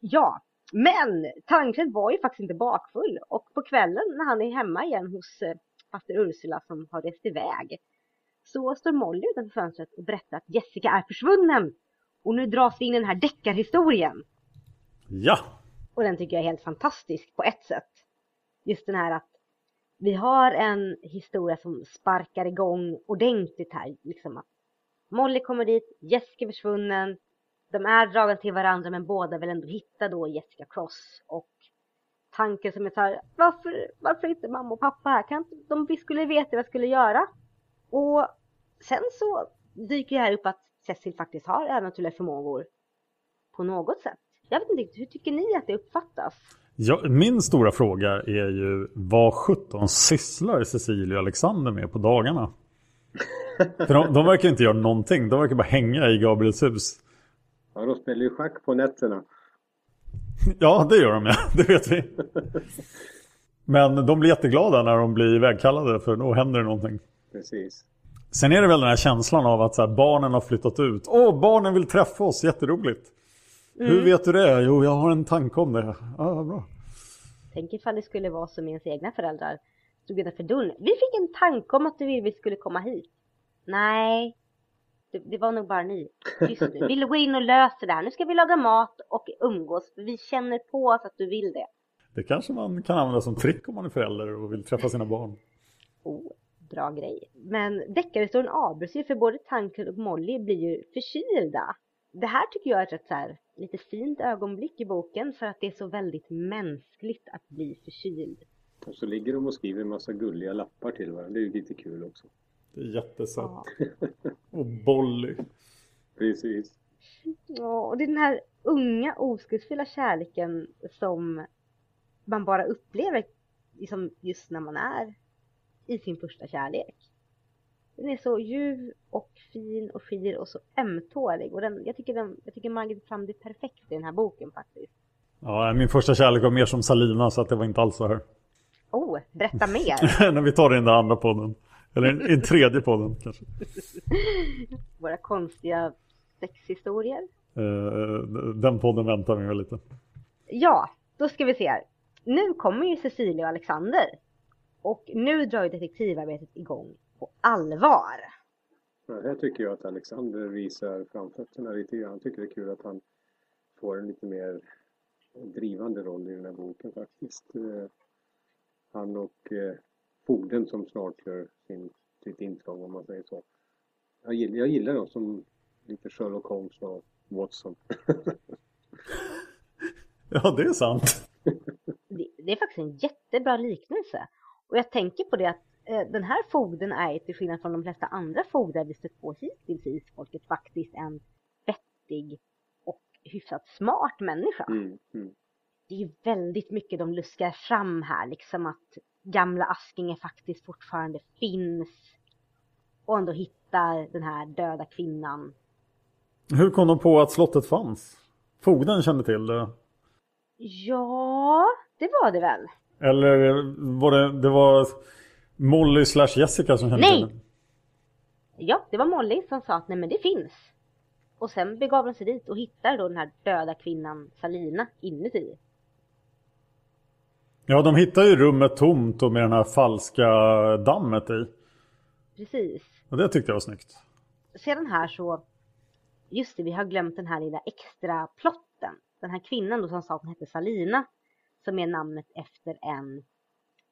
Ja, men Tankred var ju faktiskt inte bakfull och på kvällen när han är hemma igen hos eh, faster Ursula som har rest iväg så står Molly utanför fönstret och berättar att Jessica är försvunnen och nu dras vi in i den här deckarhistorien. Ja, Och den tycker jag är helt fantastisk på ett sätt. Just den här att vi har en historia som sparkar igång ordentligt här. Liksom att Molly kommer dit, Jessica är försvunnen. De är dragna till varandra men båda vill ändå hitta då Jessica Cross. Och tanken som är så här, varför, varför inte mamma och pappa här? Kan inte, de skulle veta vad jag skulle göra. Och sen så dyker det här upp att Cecil faktiskt har övernaturliga förmågor på något sätt. Jag vet inte hur tycker ni att det uppfattas? ja, min stora fråga är ju vad 17 sysslar Cecilia och Alexander med på dagarna? För de, de verkar inte göra någonting, de verkar bara hänga i Gabriels hus. Ja, de spelar ju schack på nätterna. Ja, det gör de ja, det vet vi. Men de blir jätteglada när de blir vägkallade för då händer det någonting. Precis. Sen är det väl den här känslan av att så här, barnen har flyttat ut. Åh, barnen vill träffa oss, jätteroligt. Hur vet du det? Jo, jag har en tanke om det. Ja, bra. Tänk ifall det skulle vara som ens egna föräldrar stod utanför dörren. Vi fick en tanke om att du vill vi skulle komma hit. Nej, det, det var nog bara ni. Tyst nu. Vill du gå in och lösa det här? Nu ska vi laga mat och umgås. Vi känner på oss att du vill det. Det kanske man kan använda som trick om man är förälder och vill träffa sina barn. Oh, bra grej. Men deckarhistorien avbryts ju för både Tankred och Molly blir ju förkylda. Det här tycker jag är ett rätt så här, lite fint ögonblick i boken för att det är så väldigt mänskligt att bli förkyld. Och så ligger de och skriver en massa gulliga lappar till varandra. Det är ju lite kul också. Det är jättesött. Ja. [LAUGHS] Och Bolly. Precis. Ja, och det är den här unga oskuldsfulla kärleken som man bara upplever liksom just när man är i sin första kärlek. Den är så ljuv och fin och skir och så ömtålig och den, jag tycker, den, jag tycker Margit fram det perfekt i den här boken faktiskt. Ja, min första kärlek var mer som Salina så att det var inte alls så här. Oh, berätta mer! [LAUGHS] När vi tar den där andra podden. Eller i en tredje podden kanske. [LAUGHS] Våra konstiga sexhistorier. Eh, den podden väntar vi med lite. Ja, då ska vi se här. Nu kommer ju Cecilia och Alexander. Och nu drar ju detektivarbetet igång på allvar. Ja, här tycker jag att Alexander visar framfötterna lite grann. Jag tycker det är kul att han får en lite mer drivande roll i den här boken faktiskt. Eh, han och eh, fogden som snart gör sin, sitt intrång om man säger så. Jag gillar, jag gillar dem som lite Sherlock Holmes och Watson. [LAUGHS] ja, det är sant. [LAUGHS] Det, det, är faktiskt en jättebra liknelse. Och jag tänker på det att eh, den här fogden är till skillnad från de flesta andra fogdar vi stött på hittills i Isfolket faktiskt en vettig och hyfsat smart människa. Mm, mm. Det är ju väldigt mycket de luskar fram här, liksom att gamla Askinge faktiskt fortfarande finns och ändå hittar den här döda kvinnan. Hur kom de på att slottet fanns? Fogden kände till det? Ja, det var det väl. Eller var det, det var Molly slash Jessica som kände nej. till det? Ja, det var Molly som sa att nej men det finns. Och sen begav de sig dit och hittade då den här döda kvinnan Salina inuti. Ja, de hittar ju rummet tomt och med den här falska dammet i. Precis. Och det tyckte jag var snyggt. Sedan här så, just det, vi har glömt den här lilla extra plotten. Den här kvinnan då som sa att hon hette Salina, som är namnet efter en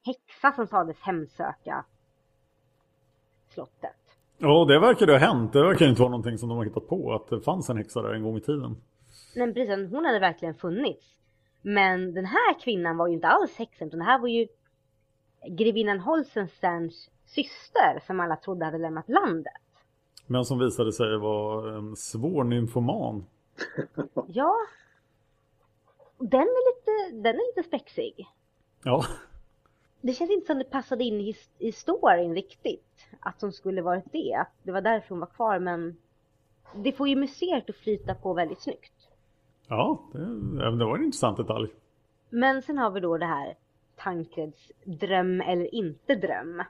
häxa som sades hemsöka slottet. Ja, det verkar det ha hänt. Det verkar inte vara någonting som de har hittat på, att det fanns en häxa där en gång i tiden. Nej, precis. Hon hade verkligen funnits. Men den här kvinnan var ju inte alls häxan, utan det här var ju grevinnan Holzensterns syster som alla trodde hade lämnat landet. Men som visade sig vara en svår nymfoman. ja. Den är lite, den är lite spexig. Ja. Det känns inte som det passade in i, i storyn riktigt. Att hon skulle varit det. Det var därför hon var kvar men det får ju museet att flyta på väldigt snyggt. Ja, det, det var en intressant detalj. Men sen har vi då det här Tankreds dröm eller inte dröm.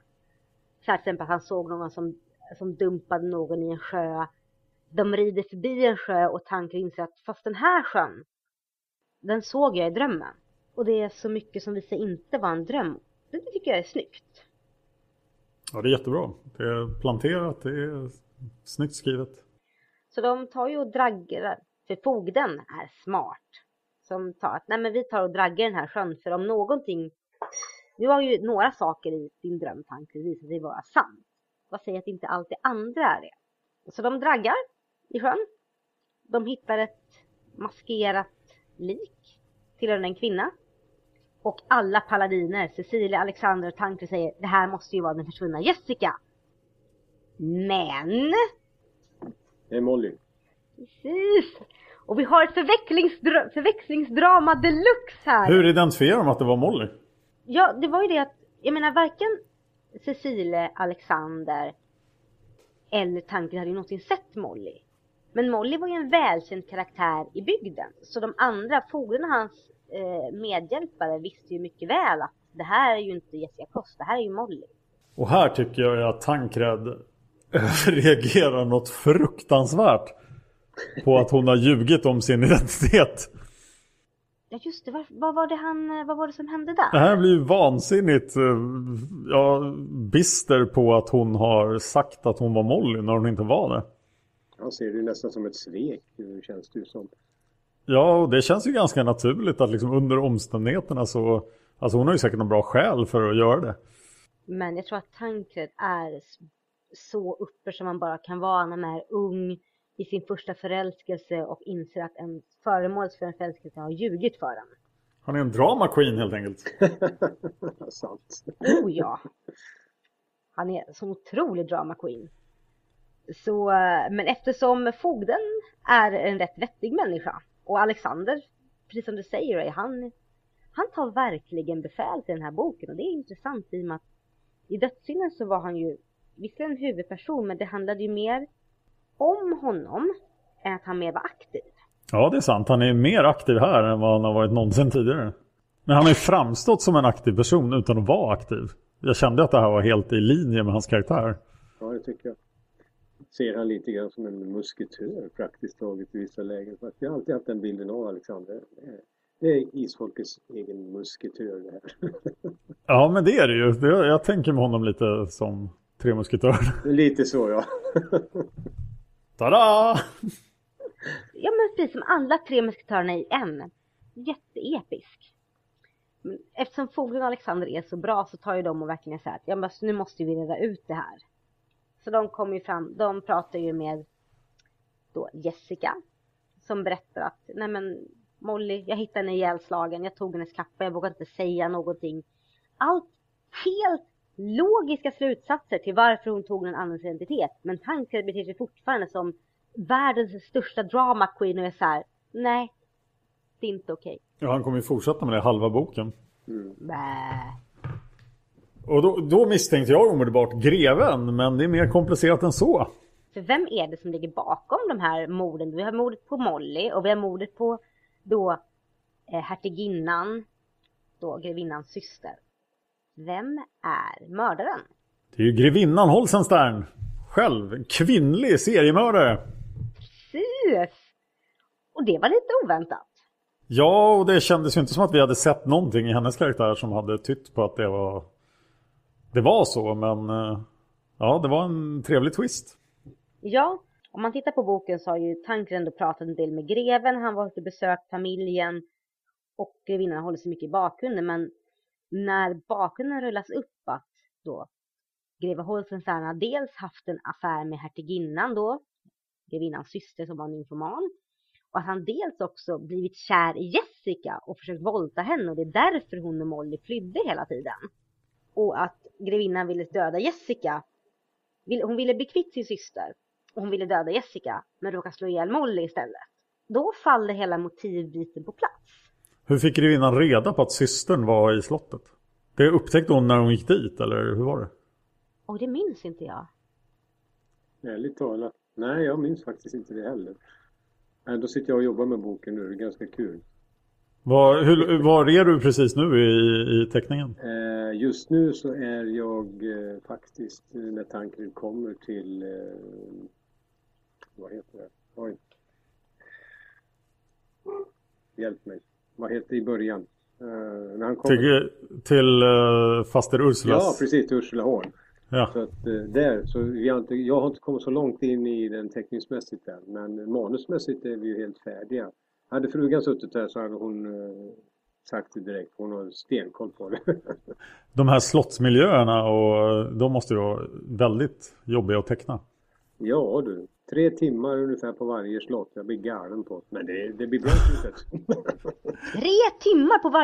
till exempel att han såg någon som, som dumpade någon i en sjö. De rider förbi en sjö och Tankred inser att fast den här sjön, den såg jag i drömmen. Och det är så mycket som visar inte vara en dröm. Det tycker jag är snyggt. Ja, det är jättebra. Det är planterat, det är snyggt skrivet. Så de tar ju och draggar för fogden är smart. Som tar att, nej men vi tar och draggar den här sjön för om någonting, nu har ju några saker i din drömtanke visat sig vara sant. Vad säger att inte allt det andra är det? Så de draggar i sjön. De hittar ett maskerat lik tillhörande en kvinna. Och alla paladiner, Cecilia, Alexander och Tankred säger det här måste ju vara den försvunna Jessica. Men... Det är Molly. Precis. Och vi har ett förväxlingsdra förväxlingsdrama deluxe här. Hur identifierar de att det var Molly? Ja, det var ju det att, jag menar varken Cecile, Alexander eller Tankred hade ju någonsin sett Molly. Men Molly var ju en välkänd karaktär i bygden. Så de andra, fogden och hans eh, medhjälpare visste ju mycket väl att det här är ju inte Jessica Kost, det här är ju Molly. Och här tycker jag att Tankred [LAUGHS] reagerar något fruktansvärt på att hon har ljugit om sin identitet. Ja just det, vad, vad, var det han, vad var det som hände där? Det här blir ju vansinnigt ja, bister på att hon har sagt att hon var Molly när hon inte var det. Han ser det ju nästan som ett svek, känns det ju som. Ja, och det känns ju ganska naturligt att liksom under omständigheterna så... Alltså hon har ju säkert någon bra skäl för att göra det. Men jag tror att Tankred är så uppe som man bara kan vara när man är ung i sin första förälskelse och inser att en föremål för en förälskelse har ljugit för en. Han är en drama queen helt enkelt. [LAUGHS] Sant. Oh ja. Han är en så otrolig drama queen. Så, men eftersom fogden är en rätt vettig människa och Alexander, precis som du säger, han, han tar verkligen befäl till den här boken och det är intressant i och med att i dödssynden så var han ju visserligen en huvudperson men det handlade ju mer om honom än att han mer var aktiv. Ja, det är sant. Han är mer aktiv här än vad han har varit någonsin tidigare. Men han har ju framstått som en aktiv person utan att vara aktiv. Jag kände att det här var helt i linje med hans karaktär. Ja, det tycker jag. Ser han lite grann som en musketör praktiskt taget i vissa lägen. För att jag har alltid haft den bilden av Alexander. Det är isfolkets egen musketör det här. [LAUGHS] Ja, men det är det ju. Jag tänker med honom lite som Tre Musketörer. Lite så ja. [LAUGHS] Tada! Ja men precis som alla tre musketörerna i en. Jätteepisk. Eftersom Fogden och Alexander är så bra så tar ju de och verkligen säger att ja, men nu måste vi reda ut det här. Så de kommer ju fram, de pratar ju med då Jessica som berättar att nej men Molly, jag hittade henne ihjälslagen, jag tog hennes kappa, jag vågade inte säga någonting. Allt helt logiska slutsatser till varför hon tog en annans identitet. Men tanken beter sig fortfarande som världens största drama queen och är så här, nej, det är inte okej. Ja, han kommer ju fortsätta med det halva boken. Bä. Och då, då misstänkte jag omedelbart greven, men det är mer komplicerat än så. För vem är det som ligger bakom de här morden? Vi har mordet på Molly och vi har mordet på då eh, hertiginnan, då grevinnans syster. Vem är mördaren? Det är ju grevinnan Holsenstern. Själv, en kvinnlig seriemördare. Precis! Och det var lite oväntat. Ja, och det kändes ju inte som att vi hade sett någonting i hennes karaktär som hade tytt på att det var, det var så. Men eh, ja, det var en trevlig twist. Ja, om man tittar på boken så har ju Tanker ändå pratat en del med greven, han var ute och besökt familjen och grevinnan håller sig mycket i bakgrunden. Men när bakgrunden rullas upp att då greve Holstenstern har dels haft en affär med hertiginnan då, grevinnans syster som var en informan, och att han dels också blivit kär i Jessica och försökt våldta henne och det är därför hon och Molly flydde hela tiden. Och att grevinnan ville döda Jessica. Hon ville bli kvitt sin syster och hon ville döda Jessica men råkade slå ihjäl Molly istället. Då faller hela motivbiten på plats. Hur fick grevinnan reda på att systern var i slottet? Det upptäckte hon när hon gick dit, eller hur var det? Och det minns inte jag. Ärligt talat. Nej, jag minns faktiskt inte det heller. Då sitter jag och jobbar med boken nu. Det är ganska kul. Var, hur, var är du precis nu i, i teckningen? Eh, just nu så är jag eh, faktiskt, eh, när Tankred kommer till, vad heter det? Oj. Hjälp mig. Vad heter det i början? När han kommer... Till, till faster Ursulas? Ja, precis. Till Ursulahorn. Ja. Så att där, så vi har inte, jag har inte kommit så långt in i den teckningsmässigt än. Men manusmässigt är vi ju helt färdiga. Hade frugan suttit här så hade hon eh, sagt det direkt. Hon har stenkoll på det. [LAUGHS] De här slottsmiljöerna, och de måste ju vara väldigt jobbiga att teckna. ja du, tre timmar ungefär på varje slott. Jag blir galen på det. Men det, det blir bra. [LAUGHS] Tre timmar på varje...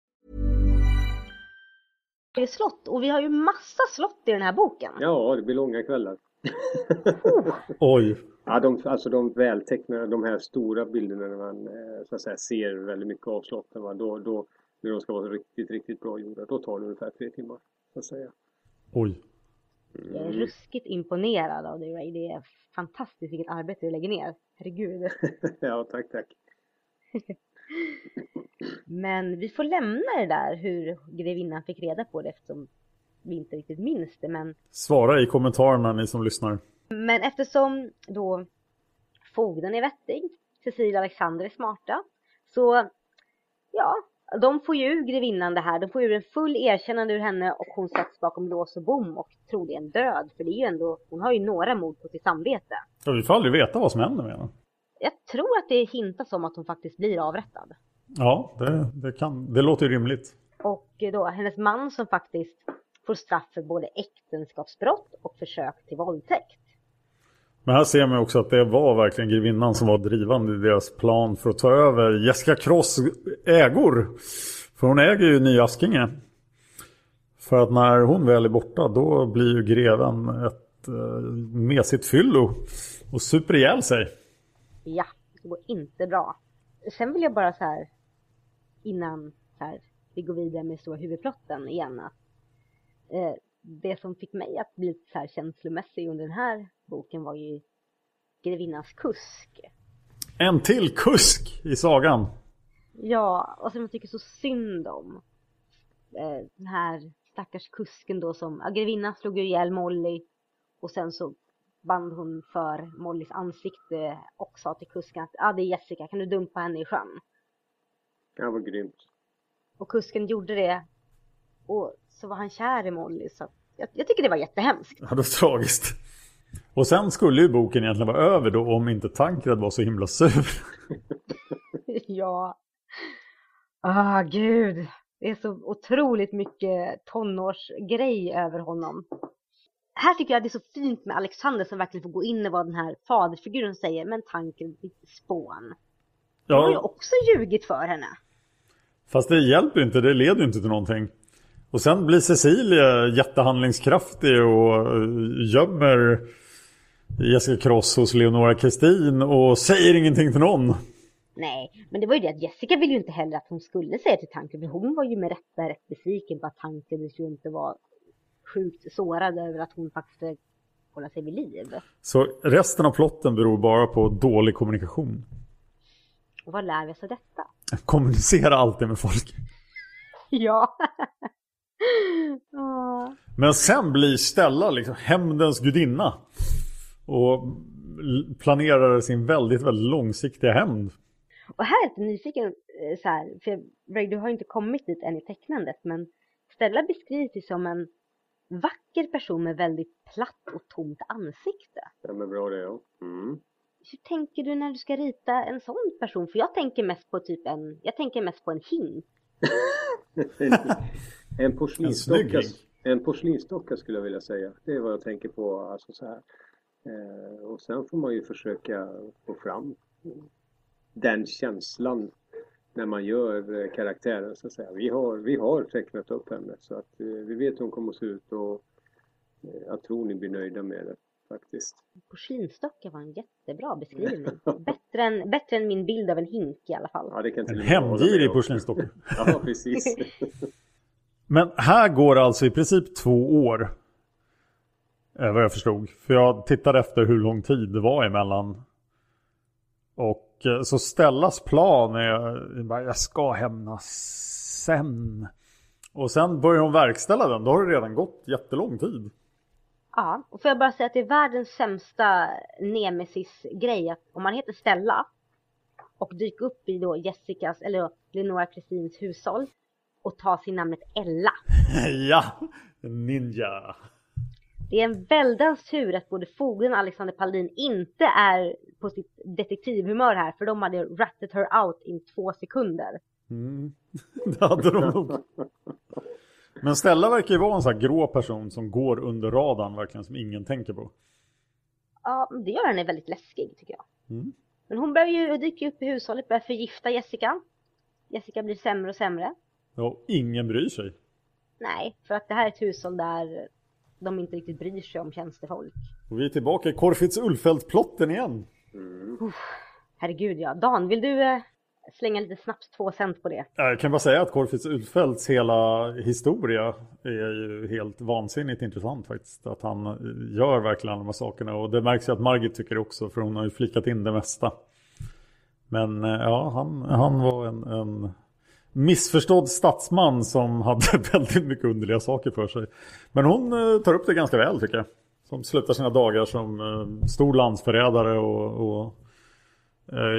Slott och vi har ju massa slott i den här boken. ja, det blir långa kvällar. Oj. Ja, de, alltså de vältecknade, de här stora bilderna när man eh, så att säga, ser väldigt mycket av slotten. Va? Då, då, när de ska vara riktigt, riktigt bra gjorda, då tar det ungefär tre timmar. Så att säga. Oj. Jag är ruskigt imponerad av dig Ray. Det är fantastiskt vilket arbete du lägger ner. Herregud. [LAUGHS] ja, tack, tack. [LAUGHS] Men vi får lämna det där hur grevinnan fick reda på det eftersom vi inte riktigt minns det. Men, Svara i kommentarerna ni som lyssnar. men eftersom då fogden är vettig, Cecilia och Alexander är smarta, så ja, de får ju ur grevinnan det här. De får ur en full erkännande ur henne och hon sätts bakom lås och bom och troligen död. För det är ju ändå, hon har ju några mord på sitt samvete. Ja, vi får aldrig veta vad som händer med henne. Jag tror att det hintas om att hon faktiskt blir avrättad. Ja, det, det, kan, det låter rimligt. Och då hennes man som faktiskt får straff för både äktenskapsbrott och försök till våldtäkt. Men här ser man också att det var verkligen grevinnan som var drivande i deras plan för att ta över Jessica Cross ägor. För hon äger ju Nya Askinge. För att när hon väl är borta då blir ju greven ett eh, mesigt fyllo och super ihjäl sig. Ja, det går inte bra. Sen vill jag bara så här innan så här, vi går vidare med stora huvudplotten igen att eh, det som fick mig att bli så här känslomässig under den här boken var ju grevinnans kusk. En till kusk i sagan. Ja, och som jag tycker så synd om. Eh, den här stackars kusken då som, ja, grevinnan slog ju ihjäl Molly och sen så band hon för Mollys ansikte och sa till kusken att ah, det är Jessica, kan du dumpa henne i sjön? Ja, vad grymt. Och kusken gjorde det och så var han kär i Molly så jag, jag tycker det var jättehemskt. Ja, det var tragiskt. Och sen skulle ju boken egentligen vara över då om inte Tankred var så himla sur. [LAUGHS] ja. Ah, gud. Det är så otroligt mycket tonårsgrej över honom. Här tycker jag det är så fint med Alexander som verkligen får gå in i vad den här faderfiguren säger. Men Tankred, ditt spån. Du har ju också ljugit för henne. Fast det hjälper inte, det leder ju inte till någonting. Och sen blir Cecilia jättehandlingskraftig och eh, gömmer Jessica Cross hos Leonora Kristin och säger ingenting till någon. Nej, men det var ju det att Jessica ville ju inte heller att hon skulle säga till Tankred. För hon var ju med rätta rätt besviken på att Tankred ju inte var sjukt sårad över att hon faktiskt hålla sig vid liv. Så resten av plotten beror bara på dålig kommunikation. Och vad lär vi oss av detta? Kommunicera alltid med folk. [LAUGHS] [LAUGHS] Ja. Men sen blir Stella liksom hämndens gudinna. Och planerar sin väldigt, väldigt långsiktiga hämnd. Och här är jag lite nyfiken eh, så här, för Ray, du har inte kommit dit än i tecknandet, men Stella beskrivs ju som en vacker person med väldigt platt och tomt ansikte. Ja, men bra det, ja. Mm. Hur tänker du när du ska rita en sån person? För jag tänker mest på typ en, jag tänker mest på en hink. en, [LAUGHS] en porslinsdocka. En porslinsdocka skulle jag vilja säga. Det är vad jag tänker på. Alltså så här. Eh, och sen får man ju försöka få fram den känslan när man gör eh, karaktären så att säga. Vi har, vi har tecknat upp henne så att eh, vi vet hur hon kommer att se ut och eh, jag tror ni blir nöjda med det faktiskt. Porslinsdocka var en jättebra [LAUGHS] beskrivning. bättre, än, bättre än min bild av en hink i alla fall. Ja, det kan till en hämndgirig porslinsdocka. [LAUGHS] ja, precis. [LAUGHS] Men här går alltså i princip två år. Vad jag förstod. För jag tittade efter hur lång tid det var emellan. Och så Stellas plan är bara, jag ska hämnas sen. Och sen börjar hon verkställa den. Då har det redan gått jättelång tid. Ja, och får jag bara säga att det är världens sämsta nemesis-grej att om man heter Stella och dyker upp i då Jessicas, eller Lenora Kristins hushåll och tar sin namnet Ella. [LAUGHS] ja, ninja. Det är en väldans tur att både fogden och Alexander Paldin inte är på sitt detektivhumör här för de hade ratted her out in två sekunder. Mm. [LAUGHS] Det hade de nog. Men Stella verkar ju vara en sån här grå person som går under radarn verkligen som ingen tänker på. Ja, det gör henne väldigt läskig tycker jag. Mm. Men hon börjar ju dyka upp i hushållet, börjar förgifta Jessica. Jessica blir sämre och sämre. Ja, ingen bryr sig. Nej, för att det här är ett hushåll där de inte riktigt bryr sig om tjänstefolk. Och vi är tillbaka i Korfitz Ulfeldt-plotten igen. Mm. Uff, herregud ja. Dan, vill du eh, slänga lite snabbt två cent på det. Jag kan bara säga att Corfitz Utfeldts hela historia är ju helt vansinnigt intressant faktiskt. Att han gör verkligen alla de här sakerna. Och det märks ju att Margit tycker det också för hon har ju flikat in det mesta. Men eh, ja, han, han var en, en missförstådd statsman som hade [LAUGHS] väldigt mycket underliga saker för sig. Men hon eh, tar upp det ganska väl tycker jag. Som slutar sina dagar som eh, stor landsförrädare och, och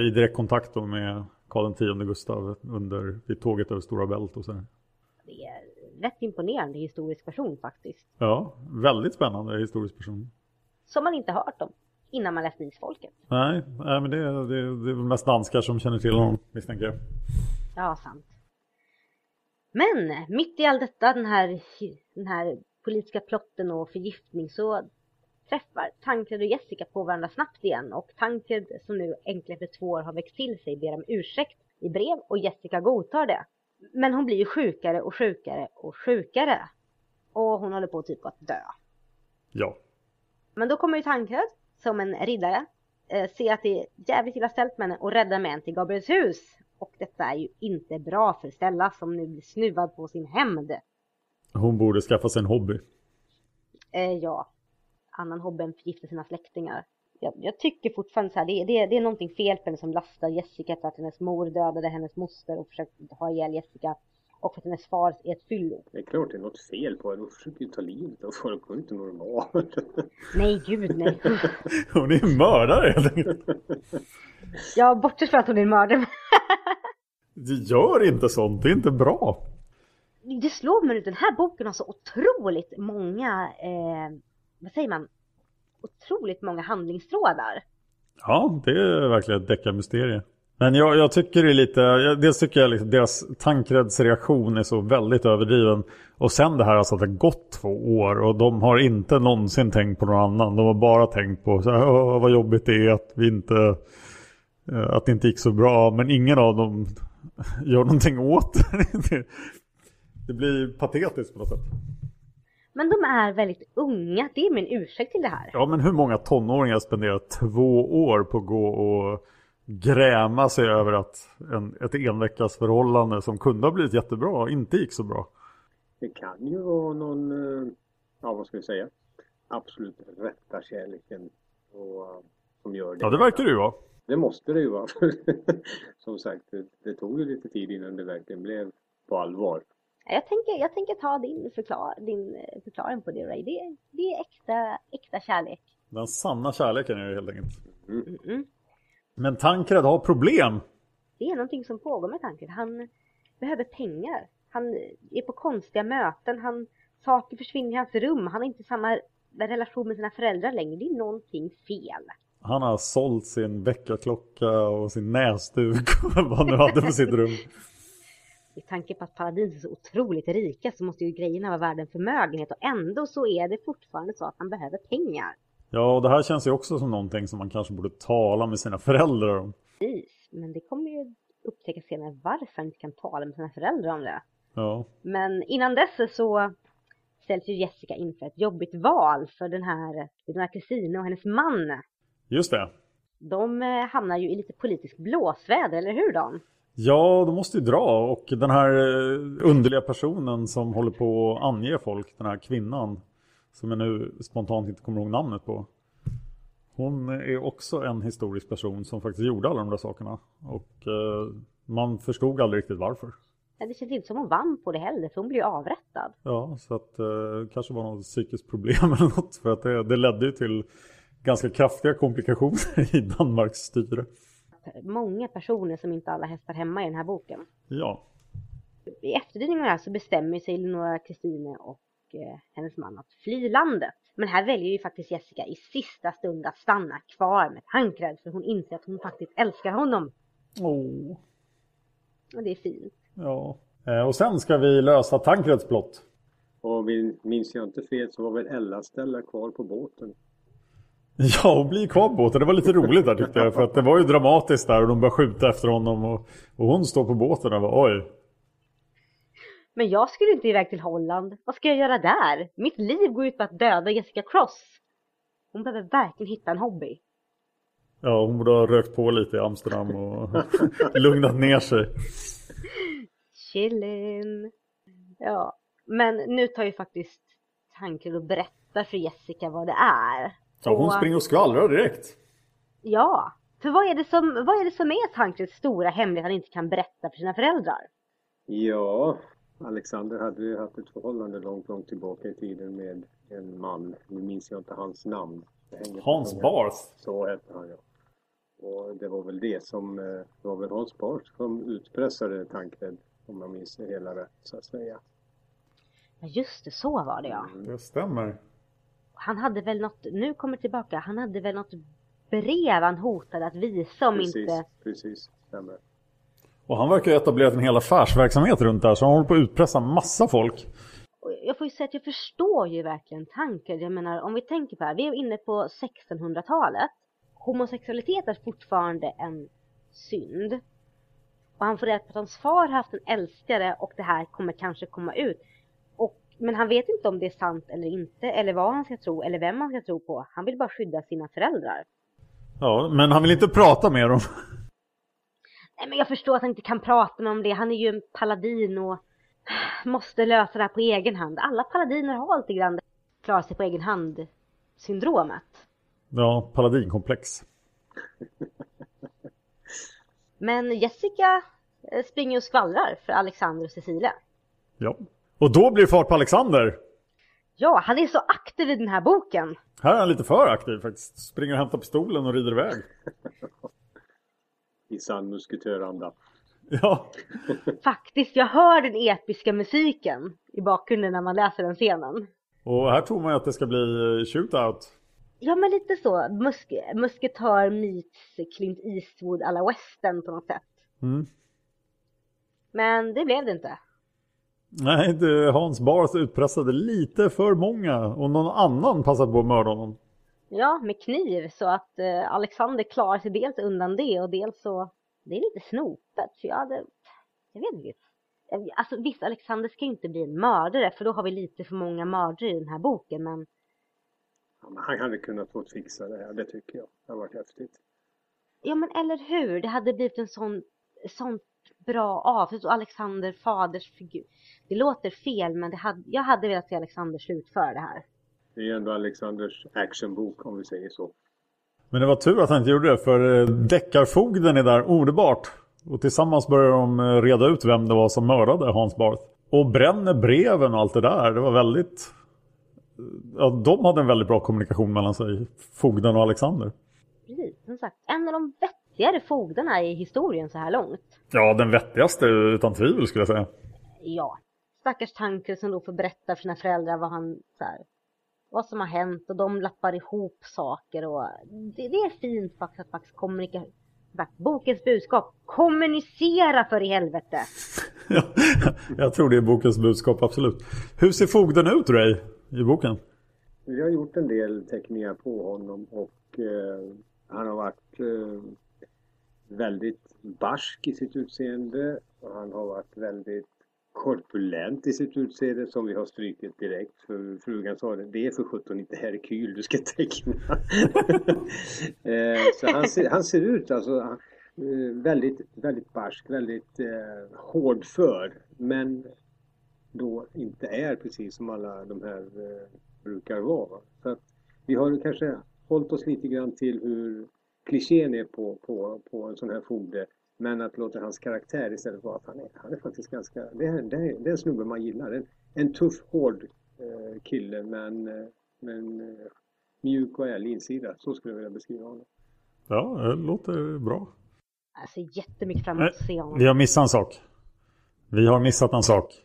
i direkt kontakt med Karl X Gustav under, vid tåget över Stora Bält och sådär. Det är rätt imponerande historisk person faktiskt. Ja, väldigt spännande historisk person. Som man inte hört om innan man läste Isfolket. Nej, nej men det, det, det är väl mest danskar som känner till honom misstänker jag. Ja, sant. Men mitt i all detta, den här, den här politiska plotten och förgiftning så träffar Tancred och Jessica på varandra snabbt igen och Tancred som nu äntligen efter två år har växt till sig ber om ursäkt i brev och Jessica godtar det. Men hon blir ju sjukare och sjukare och sjukare. Och hon håller på typ att dö. Ja. Men då kommer ju Tancred som en riddare eh, se att det är jävligt illa ställt med henne och rädda med henne till Gabriels hus. Och detta är ju inte bra för Stella som nu blir snuvad på sin hämnd. Hon borde skaffa sig en hobby. Eh, ja, annan hobby än förgifta sina släktingar. Jag, jag, tycker fortfarande så här, det, det, det är någonting fel på henne som lastar Jessica för att hennes mor dödade hennes moster och försökte ha ihjäl Jessica. Och för att hennes far är ett fyllo. Det är klart det är något fel på henne. Hon försöker ju ta livet av folk. Hon är inte normal. [LAUGHS] Nej, gud nej. hon är en mördare helt enkelt. Ja, bortsett från att hon är en mördare. Det gör inte sånt. Det är inte bra. Det slår mig nu. Den här boken har så otroligt många eh, vad säger man, otroligt många handlingstrådar. Ja, det är verkligen ett deckarmysterie. Men jag, jag, tycker det är lite, dels tycker jag liksom deras Tankreds reaktion är så väldigt överdriven. Och sen det här alltså att det har gått två år och de har inte någonsin tänkt på någon annan. De har bara tänkt på så här, vad jobbigt det är att vi inte, eh, att det inte gick så bra. Men ingen av dem [LAUGHS] gör någonting åt det. [LAUGHS] Det blir patetiskt på något sätt. Men de är väldigt unga, det är min ursäkt till det här. Ja, men hur många tonåringar spenderar två år på att gå och gräma sig över att en, ett enveckas förhållande som kunde ha blivit jättebra inte gick så bra? Det kan ju vara någon, eh, ja vad ska vi säga, absolut rätta kärleken och, som gör det. Ja, det verkar det ju vara. Det måste det ju vara. [LAUGHS] som sagt, det, det tog ju lite tid innan det verkligen blev på allvar. Jag tänker, jag tänker ta din, förklar, din eh, förklaring på det Ray. Det, det är äkta, äkta kärlek. Den sanna kärleken är det helt enkelt. Mm. Mm. Men Tankred har problem. Det är någonting som pågår med Tankred. Han behöver pengar. Han är på konstiga möten. Han, saker försvinner i hans rum. Han har inte samma relation med sina föräldrar längre. Det är någonting fel. Han har sålt sin väckarklocka och sin näsduk och [LAUGHS] vad han nu hade på sitt rum. [LAUGHS] med tanke på att paladiner är så otroligt rika så måste ju grejerna vara värda en förmögenhet och ändå så är det fortfarande så att man behöver pengar. Ja, och det här känns ju också som någonting som man kanske borde tala med sina föräldrar om. Precis, men det kommer ju upptäcka senare varför man inte kan tala med sina föräldrar om det. Ja. Men innan dess så ställs ju Jessica inför ett jobbigt val för den här, den här kusinen och hennes man. Just det. De eh, hamnar ju i lite politisk blåsväder, eller hur Dan? Ja, de måste ju dra och den här eh, underliga personen som håller på att ange folk, den här kvinnan som jag nu spontant inte kommer ihåg namnet på. Hon är också en historisk person som faktiskt gjorde alla de där sakerna och eh, man förstod aldrig riktigt varför. Ja, det känns inte som hon vann på det heller för hon blev ju avrättad. Ja, så att eh, kanske var något psykiskt problem [LAUGHS] eller något för att det, det ledde ju till ganska kraftiga komplikationer [LAUGHS] i Danmarks styre många personer som inte alla hästar hemma i den här boken. Ja. I efterdyningarna så bestämmer sig Leonora Kristine och eh, hennes man att fly landet. Men här väljer ju faktiskt Jessica i sista stund att stanna kvar med Tankred för hon inser att hon faktiskt älskar honom. Åh. Oh. Och det är fint. Ja. Eh, och sen ska vi lösa Tankreds plott. Och minns jag inte fel så var väl Ella ställa kvar på båten. [LAUGHS] Ja, och bli kvar på båten. Det var lite roligt där tyckte jag. För att det var ju dramatiskt där och de började skjuta efter honom. Och, och hon står på båten och bara oj. Men jag skulle inte iväg till Holland. Vad ska jag göra där? Mitt liv går ut på att döda Jessica Cross. Hon behöver verkligen hitta en hobby. Ja, hon borde ha rökt på lite i Amsterdam och [LAUGHS] lugnat ner sig. Chillin. Ja, men nu tar ju faktiskt Tancred och berättar för Jessica vad det är. Ja, hon Och- springer och skvallrar direkt. Ja, för vad är det som, vad är, det som är Tankreds stora hemlighet han inte kan berätta för sina föräldrar? Ja, Alexander hade ju haft ett förhållande långt, långt tillbaka i tiden med en man. Nu minns jag inte hans namn. Hans. Barth. Så hette han ja. Och det var väl det som, eh, det var väl Hans Barth som utpressade Tancred, om jag minns det hela rätt så att säga. Ja just det, så var det ja. Det stämmer. Han hade väl något, nu kommer tillbaka, han hade väl något brev han hotade att visa om precis, inte... precis, stämmer. Och han verkar ju ha etablerat en hel affärsverksamhet runt det här. Så han håller på att utpressa massa folk. Jag får ju säga att jag förstår ju verkligen tanken. Jag menar om vi tänker på det här, vi är inne på 1600-talet. Homosexualitet är fortfarande en synd. Och han får reda på att hans far har haft en älskare och det här kommer kanske komma ut. Men han vet inte om det är sant eller inte, eller vad han ska tro, eller vem han ska tro på. Han vill bara skydda sina föräldrar. Ja, men han vill inte prata med dem. Nej men jag förstår att han inte kan prata med om det. Han är ju en paladin och måste lösa det här på egen hand. Alla paladiner har lite grann klara sig på egen hand syndromet. Ja, paladinkomplex. Men Jessica eh, springer och skvallrar för Alexander och Cecilia. Ja. Och då blir det fart på Alexander. Ja, han är så aktiv i den här boken. Här är han lite för aktiv faktiskt. Springer och hämtar pistolen och rider iväg. I sann musketöranda. Ja, [LAUGHS] Faktiskt, jag hör den episka musiken i bakgrunden när man läser den scenen. och här tror man ju att det ska bli eh, shootout. Ja, men lite så. Musk musketör meets Clint Eastwood alla western på något sätt. Mm. Men det blev det inte. Nej, det, Hans Barth utpressade lite för många och någon annan passade på att mörda honom. Ja, med kniv så att eh, Alexander klarar sig dels undan det och dels så det är lite snopet för jag hade, jag vet inte. Alltså visst, Alexander ska inte bli en mördare för då har vi lite för många mördare i den här boken men Ja, men Han hade kunnat fått fixa det här, det tycker jag. Det har varit häftigt. ja men eller hur, det hade blivit en sån, sånt bra avslut och Alexander faders figur. Det låter fel men det hade, jag hade velat se Alexander slutföra det här. Det är ju ändå Alexanders actionbok om vi säger så. Men det var tur att han inte gjorde det för eh, deckarfogden är där omedelbart. Och tillsammans börjar de eh, reda ut vem det var som mördade Hans Barth. Och bränner breven och allt det där. Det var väldigt... Ja, de hade en väldigt bra kommunikation mellan sig. Fogden och Alexander. Precis, som sagt, en av de vettigare fogdarna i historien så här långt. Ja, den vettigaste utan tvivel skulle jag säga. ja, stackars Tancred som då får berätta för sina föräldrar vad han så här, vad som har hänt och de lappar ihop saker och det, det är fint faktiskt att faktiskt kommunicera. Bokens budskap, kommunicera för i helvete! [LAUGHS] Ja, jag tror det är bokens budskap, absolut. Hur ser fogden ut, Ray, i boken? Vi har gjort en del teckningar på honom och eh, han har varit eh, väldigt barsk i sitt utseende och han har varit väldigt korpulent i sitt utseende som vi har strykit direkt för frugan sa det, det är för sjutton inte Herkyl du ska [LAUGHS] teckna. Eh, så han ser, han ser ut alltså eh, väldigt, väldigt barsk, väldigt eh, hårdför men då inte är precis som alla de här eh, brukar vara. Så att vi har kanske hållit oss lite grann till hur klichén är på, på, på en sån här fogde. Men att låta hans karaktär istället vara att han är, han är faktiskt ganska, det är, det är, det är en snubbe man gillar. En, en tuff, hård eh, kille men, eh, men eh, mjuk och ärlig insida. Så skulle jag vilja beskriva honom. Ja, det låter bra. Jag ser jättemycket fram emot att se honom. Vi har missat en sak. Vi har missat en sak.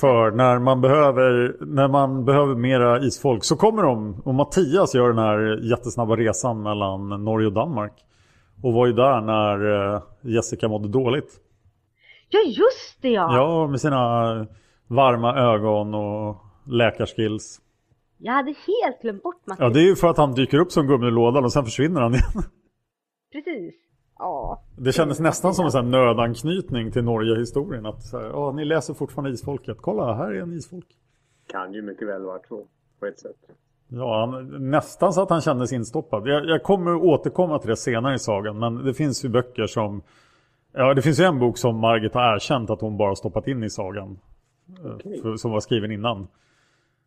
För när man behöver, när man behöver mera isfolk så kommer de. Och Mattias gör den här jättesnabba resan mellan Norge och Danmark. Och var ju där när eh, Jessica mådde dåligt. Ja just det ja! Ja, med sina varma ögon och läkarskills. Jag hade helt glömt bort Mattias. Ja, det är ju för att han dyker upp som gubben i lådan och sen försvinner han igen. Precis. Ja. Det kändes nästan som en sån här nödanknytning till Norge-historien. Att så här, ja, ni läser fortfarande Isfolket. Kolla, här är en isfolk. Kan ju mycket väl vara så på ett sätt. Ja, han, nästan så att han kändes instoppad. Jag, jag kommer återkomma till det senare i sagan. Men det finns ju böcker som... Ja, det finns ju en bok som Margit har erkänt att hon bara stoppat in i sagan. eh, Okej. För, som var skriven innan.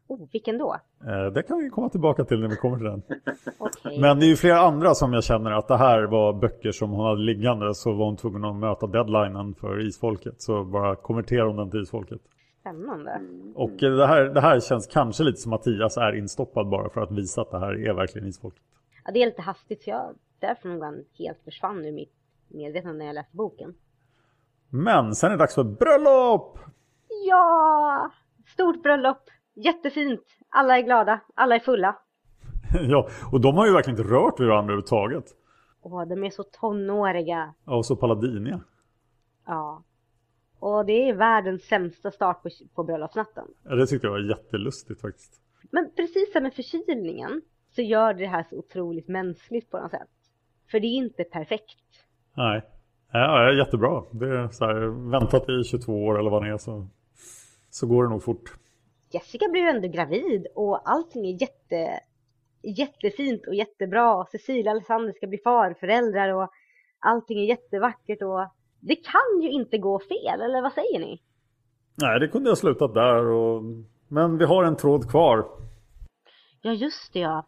Oh, vilken då? Eh, Det kan vi komma tillbaka till när vi kommer till den. [LAUGHS] Okej. Men det är ju flera andra som jag känner att det här var böcker som hon hade liggande. Så var hon tvungen att möta deadlinen för Isfolket. Så bara konverterar hon den till Isfolket. Spännande. Och eh, det här, det här känns kanske lite som Mattias är instoppad bara för att visa att det här är verkligen Isfolket. Ja, det är lite hastigt så jag därför nog han helt försvann ur mitt medvetande när jag läste boken. Men sen är det dags för bröllop! Ja! Stort bröllop. Jättefint. Alla är glada. Alla är fulla. [LAUGHS] ja, och de har ju verkligen inte rört vid varandra överhuvudtaget. Åh, de är så tonåriga. Ja, och så Paladiniga. Ja. Och det är världens sämsta start på, på bröllopsnatten. Ja, det tyckte jag var jättelustigt faktiskt. Men precis som med förkylningen så gör det här så otroligt mänskligt på något sätt. För det är inte perfekt. Nej. Ja, jättebra. Det är så här, väntat i 22 år eller vad det är så, så går det nog fort. Jessica blir ju ändå gravid och allting är jätte, jättefint och jättebra. Cecilia och Alexander ska bli farföräldrar och allting är jättevackert och det kan ju inte gå fel, eller vad säger ni? Nej, det kunde ha slutat där. Och... Men vi har en tråd kvar. Ja, just det ja.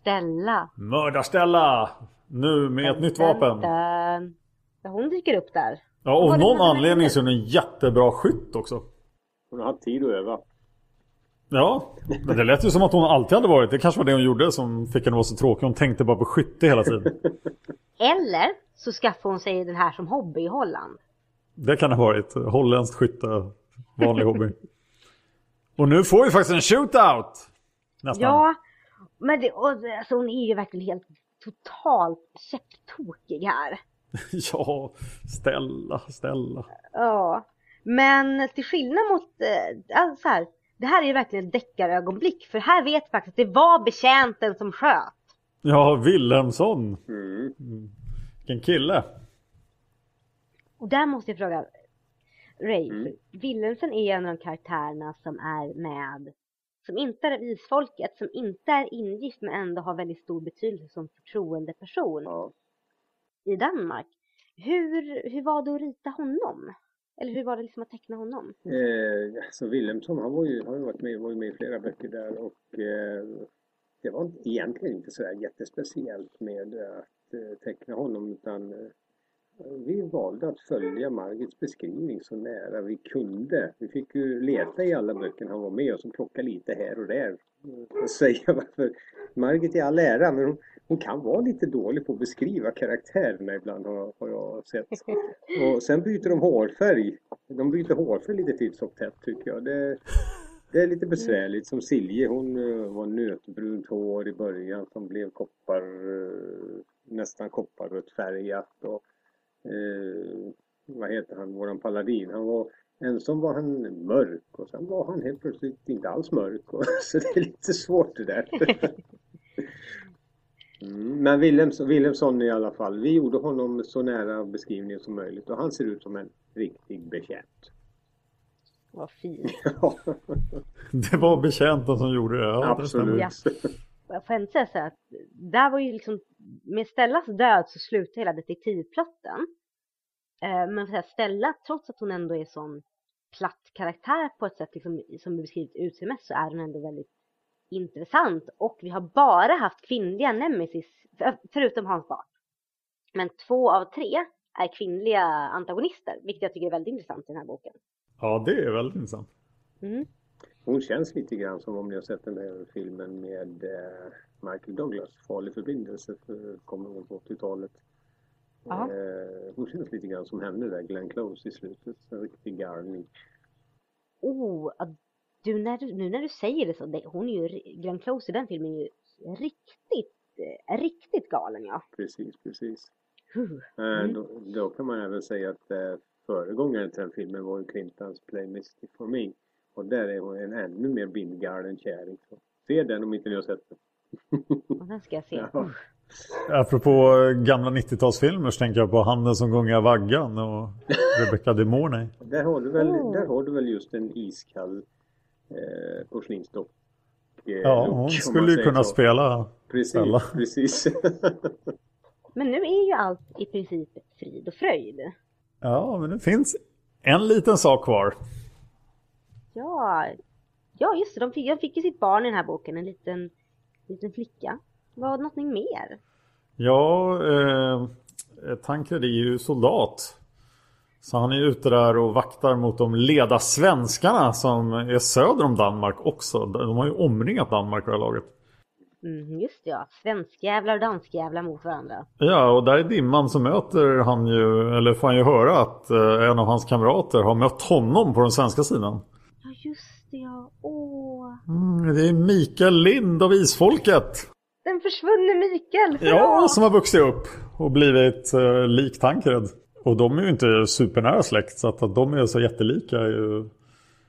Stella. Mördarställa! Nu med ett nytt vapen. Ja, hon dyker upp där. Ja, av Var det någon anledning så är hon en jättebra skytt också. Hon har haft tid att öva. Ja, men det lät ju som att hon alltid hade varit. Det kanske var det hon gjorde som fick henne att vara så tråkig. Hon tänkte bara på skytte hela tiden. Eller så skaffar hon sig den här som hobby i Holland. Det kan ha varit. Holländskt skytte. Vanlig hobby. Och nu får vi faktiskt en shootout! Nästan. Ja, men det, och, alltså, hon är ju verkligen helt totalt käpptokig här. [LAUGHS] ja, Stella, Stella. Ja, men till skillnad mot, eh, alltså så här, det här är ju verkligen ett deckarögonblick. För här vet vi faktiskt att det var betjänten som sköt. Ja, Wilhelmsson. Mm. Vilken kille. Och där måste jag fråga, Ray, Mm. för Wilhelmsen är en av de karaktärerna som är med, som inte är av isfolket, som inte är ingift men ändå har väldigt stor betydelse som förtroendeperson Ja. i Danmark. Hur, hur var det att rita honom? Eller hur var det liksom att teckna honom? Eh, alltså Wilhelmsson han var ju, har ju varit med, var ju med i flera böcker där och eh, det var egentligen inte sådär jättespeciellt med att eh, teckna honom utan eh, vi valde att följa Margits beskrivning så nära vi kunde. Vi fick ju leta i alla böcker han var med och så plocka lite här och där. Och säga varför Margit är all ära men hon, hon kan vara lite dålig på att beskriva karaktärerna ibland har, har jag sett. Och sen byter de hårfärg. De byter hårfärg lite titt som tätt tycker jag. Det, det är lite besvärligt. Som Silje, hon eh, var nötbrunt hår i början som blev koppar, eh, nästan kopparrött färgat. Och, eh, vad heter han, våran paladin. Han var, ensam var han mörk och sen var han helt plötsligt inte alls mörk. Och, [LAUGHS] så det är lite svårt det där. [LAUGHS] Mm, men Wilhelmsson, Wilhelmsson i alla fall, vi gjorde honom så nära beskrivningen som möjligt och han ser ut som en riktig betjänt. Vad fint. [LAUGHS] Ja, Det var betjänten som gjorde det. Ja, det Jag får ändå säga så här att där var ju liksom, med Stellas död så slutar hela detektivplotten. Eh, men att Stella, trots att hon ändå är sån platt karaktär på ett sätt liksom, som beskrivit utseendemässigt så är hon ändå väldigt intressant. Och vi har bara haft kvinnliga nemesis, för- förutom Hans Bart. Men två av tre är kvinnliga antagonister, vilket jag tycker är väldigt intressant i den här boken. Ja, det är väldigt intressant. Mm. Hon känns lite grann som om ni har sett den här filmen med eh, Michael Douglas, Farlig förbindelse, för, kommer väl på 80-talet. Ja. Eh, hon känns lite grann som henne där, Glenn Close i slutet. En riktig garning. Oh, du, när du, nu när du säger det så, det, hon är ju, Glenn Close i den filmen är ju riktigt, eh, riktigt galen ja. Precis, precis. Eh, då, då kan man även säga att eh, föregångaren till den filmen var ju Clintons Play Misty for Me. Och där är hon en ännu mer bindgalen kärring. Så se den om inte ni har sett den. Och den ska jag se. Ja. Apropå gamla 90-talsfilmer så tänker jag på Handen som gungar vaggan och [LAUGHS] Rebecca de Mornay. Där har du väl, Oh. där har du väl just en iskall eh, porslinsdock eh, Ja, look, hon skulle ju kunna så. spela Precis, Stella. precis. [LAUGHS] Men nu är ju allt i princip frid och fröjd. Ja, men det finns en liten sak kvar. Ja, ja just det. De fick, jag fick ju sitt barn i den här boken, en liten, liten flicka. Var det någonting mer? Ja, eh, Tancred är ju soldat. Så han är ute där och vaktar mot de leda svenskarna som är söder om Danmark också. De har ju omringat Danmark det här laget. Mm, just det, ja. Svenskjävlar och danskjävlar mot varandra. Ja, och där i dimman så möter han ju, eller får han ju höra att eh, en av hans kamrater har mött honom på den svenska sidan. Just det, ja. Åh. Mm, det är Mikael Lind av Isfolket. Den försvunne Mikael! Ja, som har vuxit upp och blivit eh, lik Tancred. Och de är ju inte supernära släkt så att, att de är så jättelika är ju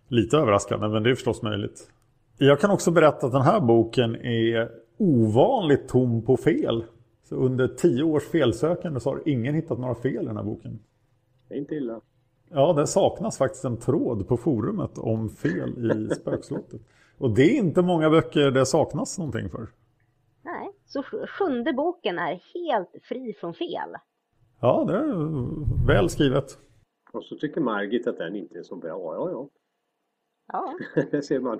lite överraskande men det är förstås möjligt. Jag kan också berätta att den här boken är ovanligt tom på fel. Så under tio års felsökande så har ingen hittat några fel i den här boken. Det är inte illa. Ja, det saknas faktiskt en tråd på forumet om fel i [LAUGHS] Spökslottet. Och det är inte många böcker det saknas någonting för. Nej, så sj- sjunde boken är helt fri från fel. Ja, det är väl skrivet. Och så tycker Margit att den inte är så bra. Ja, ja, Ja. ja. [LAUGHS] det ser man. [LAUGHS]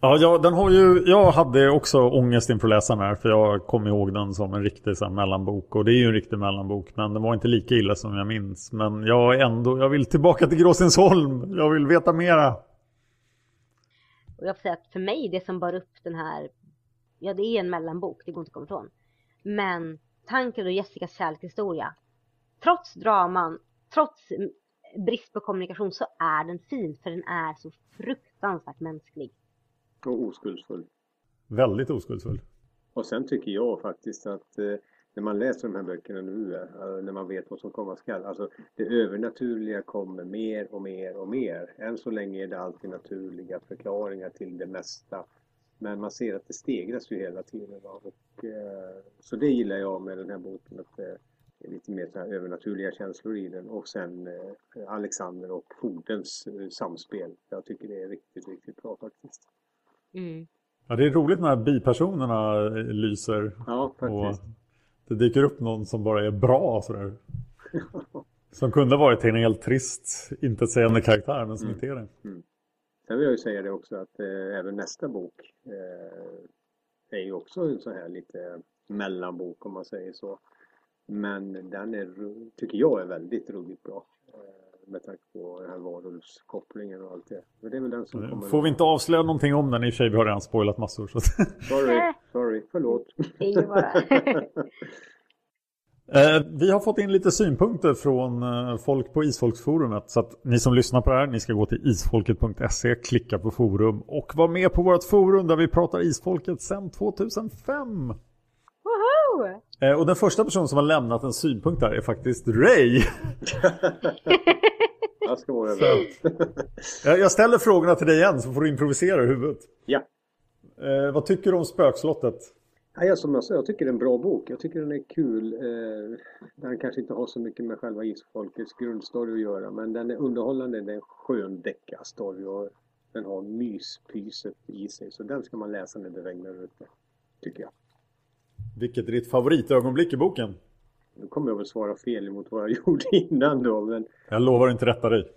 Ja, jag, den har ju, jag hade också ångest inför att läsa den här för jag kom ihåg den som en riktig så här, mellanbok och det är ju en riktig mellanbok men den var inte lika illa som jag minns. Men jag är ändå, jag vill tillbaka till Gråsensholm, jag vill veta mera. Och jag får säga att för mig, det som bar upp den här, ja det är en mellanbok, det går inte att komma ifrån. Men tanken och Jessicas kärlekshistoria, trots draman, trots brist på kommunikation så är den fin för den är så fruktansvärt mänsklig. Och oskuldsfull. Väldigt oskuldsfull. Och sen tycker jag faktiskt att eh, när man läser de här böckerna nu, eh, när man vet vad som komma skall, alltså det övernaturliga kommer mer och mer och mer. Än så länge är det alltid naturliga förklaringar till det mesta. Men man ser att det stegras ju hela tiden. Och, eh, så det gillar jag med den här boken, att det är lite mer så här övernaturliga känslor i den. Och sen eh, Alexander och Fordens eh, samspel. Jag tycker det är riktigt, riktigt bra faktiskt. Mm. Ja, det är roligt när bipersonerna lyser. Ja, och faktiskt. det dyker upp någon som bara är bra sådär. [LAUGHS] Som kunde varit en helt trist, intetsägande karaktär men som inte är det. Sen vill jag ju säga det också att eh, även nästa bok eh, är ju också en sån här lite mellanbok om man säger så. Men den är, tycker jag är väldigt ruggigt bra. Eh, med tanke på den här varulvskopplingen och allt det. Men det är väl den som kommer... Får vi inte avslöja någonting om den? I och för sig, vi har redan spoilat massor. Så. Sorry, sorry, förlåt. [LAUGHS] Eh, vi har fått in lite synpunkter från eh, folk på Isfolksforumet. Så att ni som lyssnar på det här, ni ska gå till isfolket.se, klicka på forum och vara med på vårt forum där vi pratar Isfolket sedan 2005. Woho! Eh, och den första personen som har lämnat en synpunkt där är faktiskt Ray. [LAUGHS] Jag ska vara överallt. jag, jag ställer frågorna till dig igen så får du improvisera i huvudet. ja. Eh, vad tycker du om Spökslottet? Ja, jag, som jag sa, jag tycker det är en bra bok. Jag tycker den är kul. Eh, den kanske inte har så mycket med själva isfolkets grundstory att göra. Men den är underhållande. Det är en skön deckarstory och den har myspyset i sig. Så den ska man läsa när det regnar ute. Tycker jag. Vilket är ditt favoritögonblick i boken? Nu kommer jag väl svara fel emot vad jag [LAUGHS] gjorde innan då. Men Jag lovar inte rätta dig.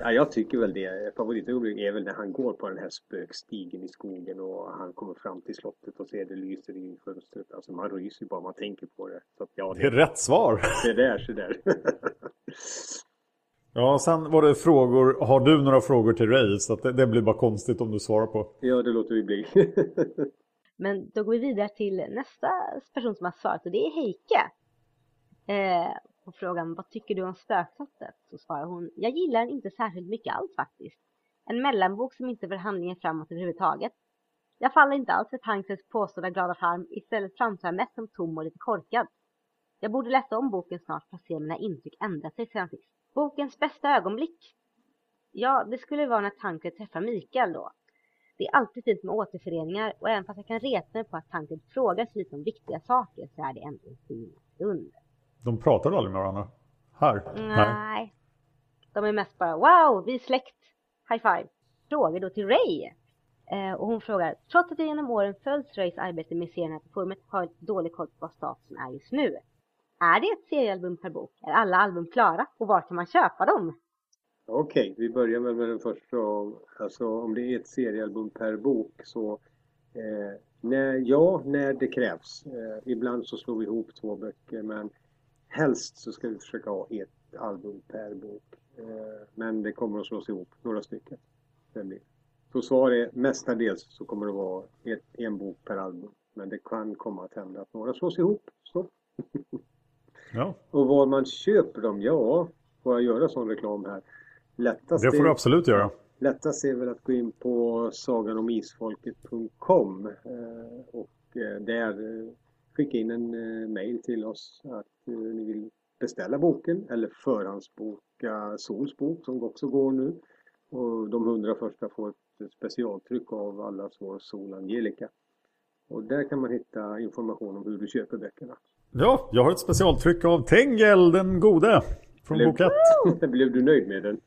ja, jag tycker väl det. Favoritögonblick är väl när han går på den här spökstigen i skogen och han kommer fram till slottet och ser det lyser i fönstret. Alltså man ryser bara man tänker på det. Så att, ja, Det är rätt svar. det där, så där. [LAUGHS] Ja, sen var det frågor. Har du några frågor till Ray? Så att det, det blir bara konstigt om du svarar på. ja, det låter vi bli. [LAUGHS] Men då går vi vidare till nästa person som har svarat och det är Heike. Eh, på frågan vad tycker du om spökslottet? Så svarar hon, jag gillar den inte särskilt mycket alls faktiskt. En mellanbok som inte för handlingen framåt överhuvudtaget. Jag faller inte alls för Tancreds påstådda glada charm, istället framstår jag mest som tom och lite korkad. Jag borde läsa om boken snart för att se mina intryck ändrat sig sedan sist. Bokens bästa ögonblick? Ja, det skulle vara när Tancred träffar Mikael då. Det är alltid fint med återföreningar och även fast jag kan reta mig på att Tancred frågar sig lite om viktiga saker så är det ändå en fin stund. De pratar aldrig med varandra. Här? Nej. De är mest bara wow, vi är släkt. High five. Frågor då till Ray. Eh, och hon frågar, trots att jag genom åren följt Rays arbete med serierna på forumet har jag dålig koll på vad statusen är just nu. Är det ett seriealbum per bok? Är alla album klara? Och var kan man köpa dem? Okej, vi börjar med den första. Alltså om det är ett seriealbum per bok så eh, när, ja, när det krävs. Eh, ibland så slår vi ihop två böcker men helst så ska vi försöka ha ett album per bok. Eh, men det kommer att slås ihop några stycken. Det blir. Så svar är mestadels så kommer det vara ett, en bok per album. Men det kan komma att hända att några slås ihop. Så. Ja. [LAUGHS] Och var man köper dem, ja, får jag göra sån reklam här? Lättast Det får du absolut göra. Lättast är väl att gå in på saganomisfolket.com eh, och eh, där eh, skicka in en mail till oss att ni vill beställa boken eller förhandsboka Sols bok som också går nu. Och de hundra första får ett specialtryck av allas vår Sol Angelica. Och där kan man hitta information om hur du köper böckerna. Ja, jag har ett specialtryck av Tengel den gode. Från Blev- bok 1. [LAUGHS] Blev du nöjd med den?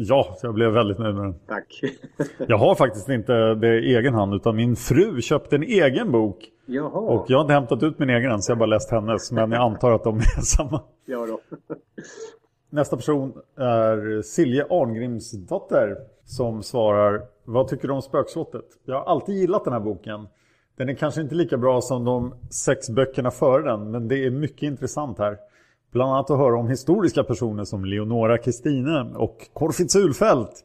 Ja, jag blev väldigt nöjd med den. Tack. [LAUGHS] Jag har faktiskt inte det i egen hand utan min fru köpte en egen bok. Jaha. Och jag har inte hämtat ut min egen än så jag har bara läst hennes. Men jag antar att de är [LAUGHS] samma. Ja då. Nästa person är Silje Arngrimsdotter som svarar Vad tycker du om Spökslottet? Jag har alltid gillat den här boken. Den är kanske inte lika bra som de sex böckerna före den men det är mycket intressant här. Bland annat att höra om historiska personer som Leonora Kristine och Corfitz Ulfeldt.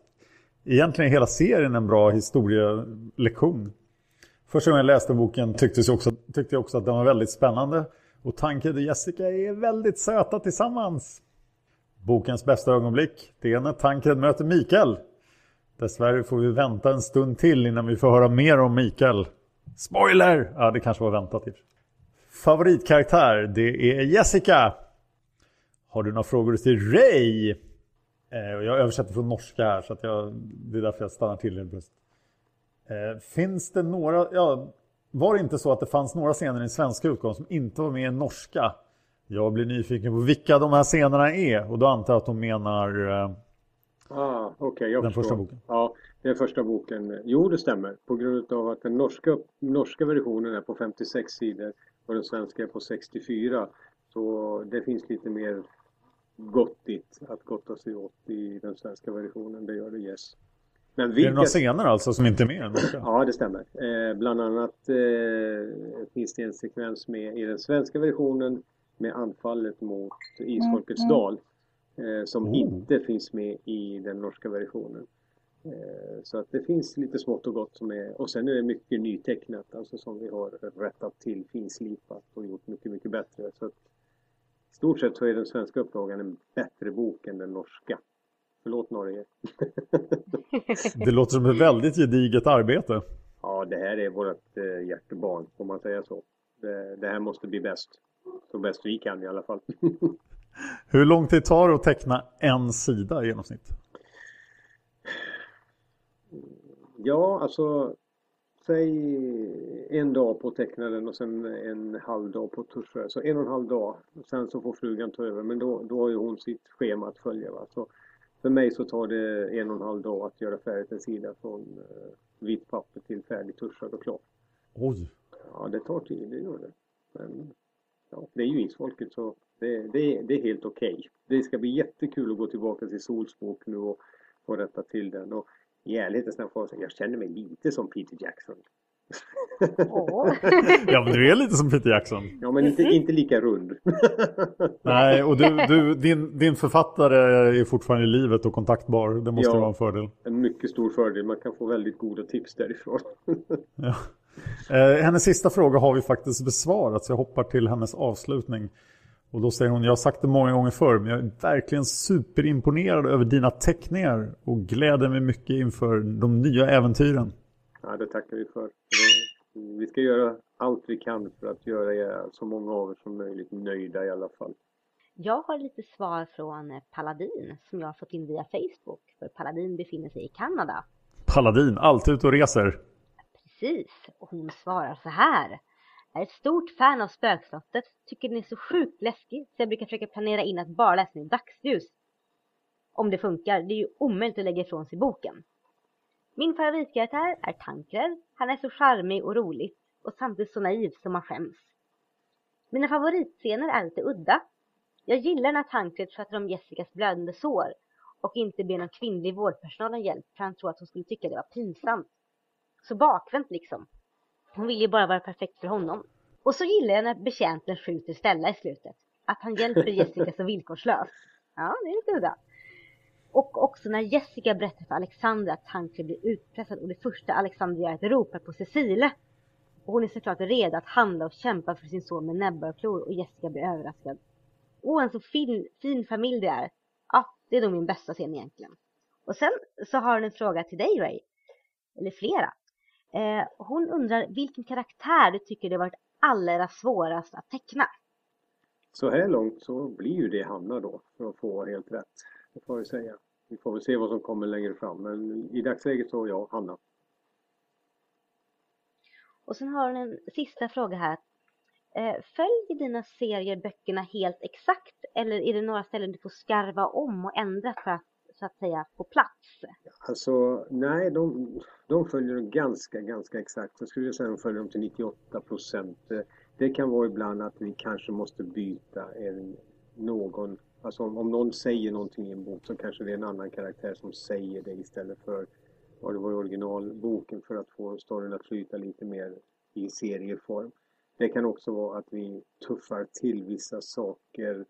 Egentligen är hela serien en bra historielektion. Första gången jag läste boken tyckte jag också, tyckte jag också att den var väldigt spännande. Och Tankred och Jessica är väldigt söta tillsammans. Bokens bästa ögonblick, det är när Tankred möter Mikael. Dessvärre får vi vänta en stund till innan vi får höra mer om Mikael. Spoiler! Ja, det kanske var väntat. Favoritkaraktär, det är Jessica. Har du några frågor till Ray? Eh, jag översätter från norska här så att jag, det är därför jag stannar till helt plötsligt. Eh, finns det några, ja, var det inte så att det fanns några scener i den svenska utgåvan som inte var med i norska? Jag blir nyfiken på vilka de här scenerna är och då antar jag att de menar eh, Ah, Okej, jag Den förstår. första boken. Ja, den första boken. Jo, det stämmer. På grund av att den norska, norska versionen är på 56 sidor och den svenska är på 64. Så det finns lite mer gottigt att gotta sig åt i den svenska versionen. Det gör det, yes. Men Är det några scener alltså som inte är med? Ja, det stämmer. Eh, bland annat eh, finns det en sekvens med i den svenska versionen med anfallet mot Isfolkets dal. Eh, som Oh. inte finns med i den norska versionen. Eh, så att det finns lite smått och gott som är och sen är det mycket nytecknat alltså som vi har rättat till, finslipat och gjort mycket, mycket bättre. Så att, stort sett så är den svenska upplagan en bättre bok än den norska. Förlåt Norge. Det låter som ett väldigt gediget arbete. Ja, det här är vårt eh, hjärtebarn, får man säga så. Det, det här måste bli bäst. Så bäst vi kan i alla fall. [LAUGHS] Hur lång tid tar det att teckna en sida i genomsnitt? ja, alltså säg en dag på att teckna den och sen en halv dag på att tuscha. Så en och en halv dag. Sen så får frugan ta över. Men då, då har ju hon sitt schema att följa. Va? Så för mig så tar det en och en halv dag att göra färdigt en sida från eh, vitt papper till färdigtuschad och klar. Oj. Ja, det tar tid, det gör det. Men ja, det är ju isfolket så det, det, det är helt okej. Det ska bli jättekul att gå tillbaka till Sols bok nu och, och rätta till den. Och i ärlighetens namn jag känner mig lite som Peter Jackson. [LAUGHS] Ja, men du är lite som Peter Jackson. Ja, men inte, inte lika rund. [LAUGHS] Nej, och du, du, din, din författare är fortfarande i livet och kontaktbar. Det måste Ja. vara en fördel. En mycket stor fördel, man kan få väldigt goda tips därifrån. [LAUGHS] Ja. Eh, hennes sista fråga har vi faktiskt besvarat så jag hoppar till hennes avslutning. Och då säger hon, jag har sagt det många gånger förr, men jag är verkligen superimponerad över dina teckningar och gläder mig mycket inför de nya äventyren. Ja, det tackar vi för. Vi ska göra allt vi kan för att göra er, så många av er som möjligt nöjda i alla fall. Jag har lite svar från Paladin som jag har fått in via Facebook. För Paladin befinner sig i Kanada. Paladin, alltid ute och reser. Precis, och hon svarar så här. Jag är ett stort fan av Spökslottet, tycker den är så sjukt läskig så jag brukar försöka planera in att bara läsa den i dagsljus. Om det funkar, det är ju omöjligt att lägga ifrån sig boken. Min favoritkaraktär är Tankred. Han är så charmig och rolig och samtidigt så naiv som man skäms. Mina favoritscener är lite udda. Jag gillar när Tankred sköter om Jessicas blödande sår och inte ber någon kvinnlig vårdpersonal om hjälp för han tror att hon skulle tycka det var pinsamt. Så bakvänt liksom. Hon vill ju bara vara perfekt för honom. Och så gillar jag när betjänten skjuter Stella i slutet. Att han hjälper Jessica så villkorslöst. Ja, det är lite udda. Och också när Jessica berättar för Alexander att Tankred blir utpressad och det första Alexander gör är att ropa på Cecile. Och hon är såklart redo att handla och kämpa för sin son med näbbar och klor och Jessica blir överraskad. Åh, en så fin, fin familj det är. Ja, det är nog min bästa scen egentligen. Och sen så har hon en fråga till dig Ray. Eller flera. Eh, hon undrar vilken karaktär du tycker det varit allra svårast att teckna. Så här långt så blir ju det Hanna då, för att få helt rätt. Det får jag säga. Vi får väl se vad som kommer längre fram, men i dagsläget så ja, Hanna. Och sen har hon en sista fråga här. Eh, följer dina serier böckerna helt exakt eller är det några ställen du får skarva om och ändra för att så att säga på plats? Alltså nej, de, de följer ganska, ganska exakt. Jag skulle säga att de följer dem till 98 procent. Det kan vara ibland att vi kanske måste byta en, någon, alltså om, om någon säger någonting i en bok så kanske det är en annan karaktär som säger det istället för vad det var i originalboken för att få storyn att flyta lite mer i serieform. Det kan också vara att vi tuffar till vissa saker.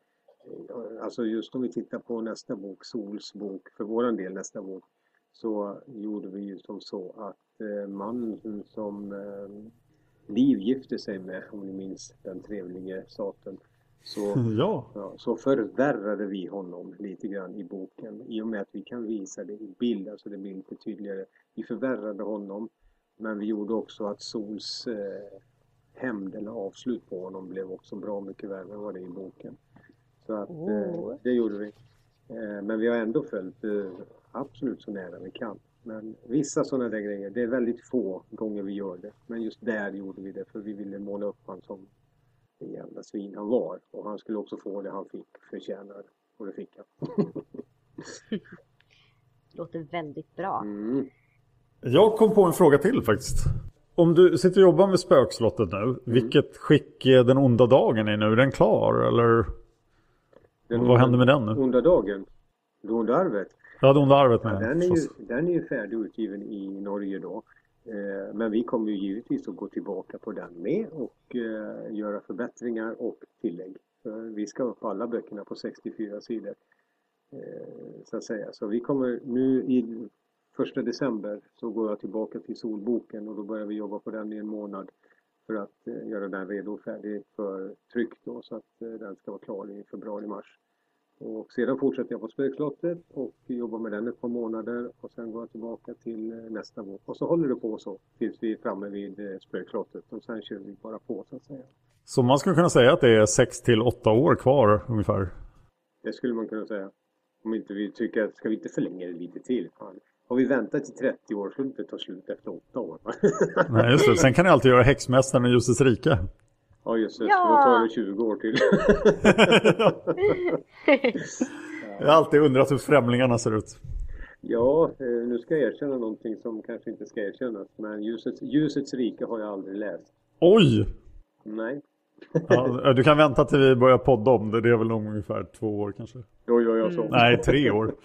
Alltså just om vi tittar på nästa bok, Sols bok, för våran del nästa bok, så gjorde vi ju som så att eh, mannen som eh, Liv gifte sig med, om ni minns den trevlige saten, så, [LAUGHS] ja. ja. så förvärrade vi honom lite grann i boken i och med att vi kan visa det i bild, alltså det blir lite tydligare. Vi förvärrade honom men vi gjorde också att Sols eh, hämnd eller avslut på honom blev också bra mycket värre än vad det är i boken. Så att eh, det gjorde vi. Eh, men vi har ändå följt eh, absolut så nära vi kan. Men vissa sådana där grejer, det är väldigt få gånger vi gör det. Men just där gjorde vi det för vi ville måla upp han som det jävla svin han var. Och han skulle också få det han fick förtjänade. Och det fick han. [LAUGHS] Låter väldigt bra. Mm. Jag kom på en fråga till faktiskt. Om du sitter och jobbar med spökslottet nu, mm. vilket skick är den onda dagen i nu? Är den klar eller? Den vad onda, händer med den nu? Onda dagen? Det onda arvet? Ja, det onda arvet med ja, den, är ju, den är ju färdigutgiven i Norge då. Eh, men vi kommer ju givetvis att gå tillbaka på den med och eh, göra förbättringar och tillägg. För vi ska upp alla böckerna på 64 sidor. Eh, så att säga. Så vi kommer nu i första december så går jag tillbaka till Solboken och då börjar vi jobba på den i en månad för att göra den redo och färdig för tryck då så att den ska vara klar i februari-mars. Och sedan fortsätter jag på Spökslottet och jobbar med den ett par månader och sen går jag tillbaka till eh, nästa bok. Och så håller det på så tills vi är framme vid eh, Spökslottet och sen kör vi bara på så att säga. Så man skulle kunna säga att det är 6 till 8 år kvar ungefär? Det skulle man kunna säga. Om inte vi tycker att ska vi inte förlänga det lite till? Fan. Har vi väntat i 30 år skulle inte ta slut efter 8 år. Nej just det, sen kan ni alltid göra Häxmästaren och Ljusets rike. Ja just det, ja. då tar det 20 år till. [LAUGHS] Jag har alltid undrat hur främlingarna ser ut. Ja, eh, nu ska jag erkänna någonting som kanske inte ska erkännas. Men ljusets, ljusets rike har jag aldrig läst. Oj! Nej. Ja, du kan vänta till vi börjar podda om det. Det är väl nog ungefär två år kanske. Gör jag så. Mm. Nej, tre år. [LAUGHS]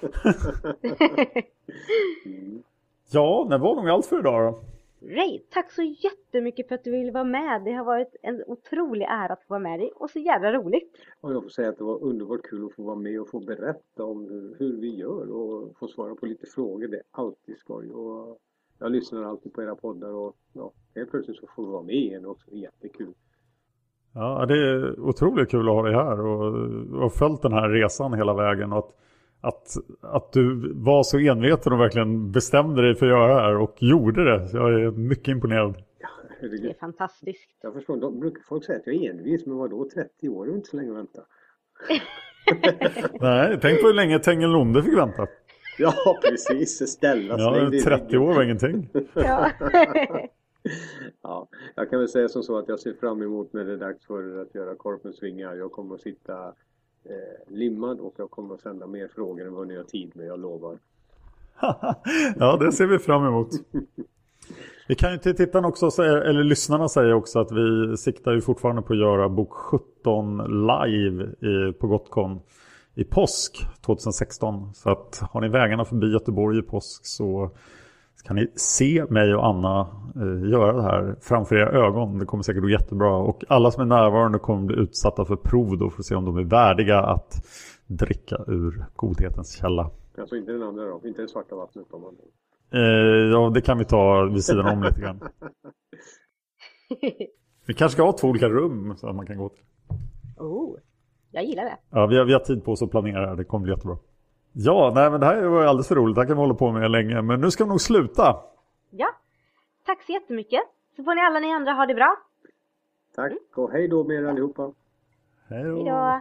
mm. Ja, det var nog allt för idag då. Ray, tack så jättemycket för att du ville vara med. Det har varit en otrolig ära att få vara med dig och så jävla roligt. Och jag får säga att det var underbart kul att få vara med och få berätta om hur, hur vi gör och få svara på lite frågor. Det är alltid skoj. Och jag lyssnar alltid på era poddar och ja, helt plötsligt så får vi vara med igen också. Jättekul. Ja, det är otroligt kul att ha dig här och, och följt den här resan hela vägen. Och att att, att du var så enveten och verkligen bestämde dig för att göra det här och gjorde det. Jag är mycket imponerad. Ja, det är fantastiskt. Jag förstår, de brukar folk säga att jag är envis, men vadå 30 år är inte så länge att vänta. [LAUGHS] Nej, tänk på hur länge Tengil fick vänta. Ja, precis. Ställa sig. Ja, 30 år var ingenting. [LAUGHS] ja. ja, jag kan väl säga som så att jag ser fram emot när det är dags för att göra Korpens vingar. Jag kommer att sitta eh, limmad och jag kommer att sända mer frågor än vad ni har tid med, jag lovar. [LAUGHS] ja, det ser vi fram emot. Vi kan ju till tittarna också, säga, eller lyssnarna säger också att vi siktar ju fortfarande på att göra bok 17 live i, på Gotcon i påsk 2016. Så att har ni vägarna förbi Göteborg i påsk så kan ni se mig och Anna eh, göra det här framför era ögon. Det kommer säkert gå jättebra. Och alla som är närvarande kommer bli utsatta för prov då för att se om de är värdiga att dricka ur godhetens källa. Alltså inte den andra då, inte det svarta vattnet om man... Eh, ja, det kan vi ta vid sidan om lite grann. [LAUGHS] Vi kanske ska ha två olika rum så att man kan gå till. Oh, jag gillar det. Ja, vi har, vi har tid på oss att planera det här. Det kommer bli jättebra. Ja, nej men det här var alldeles för roligt. Det här kan vi hålla på med länge. Men nu ska vi nog sluta. Ja, tack så jättemycket. Så får ni alla ni andra ha det bra. Tack och hej då med er allihopa. Hej då.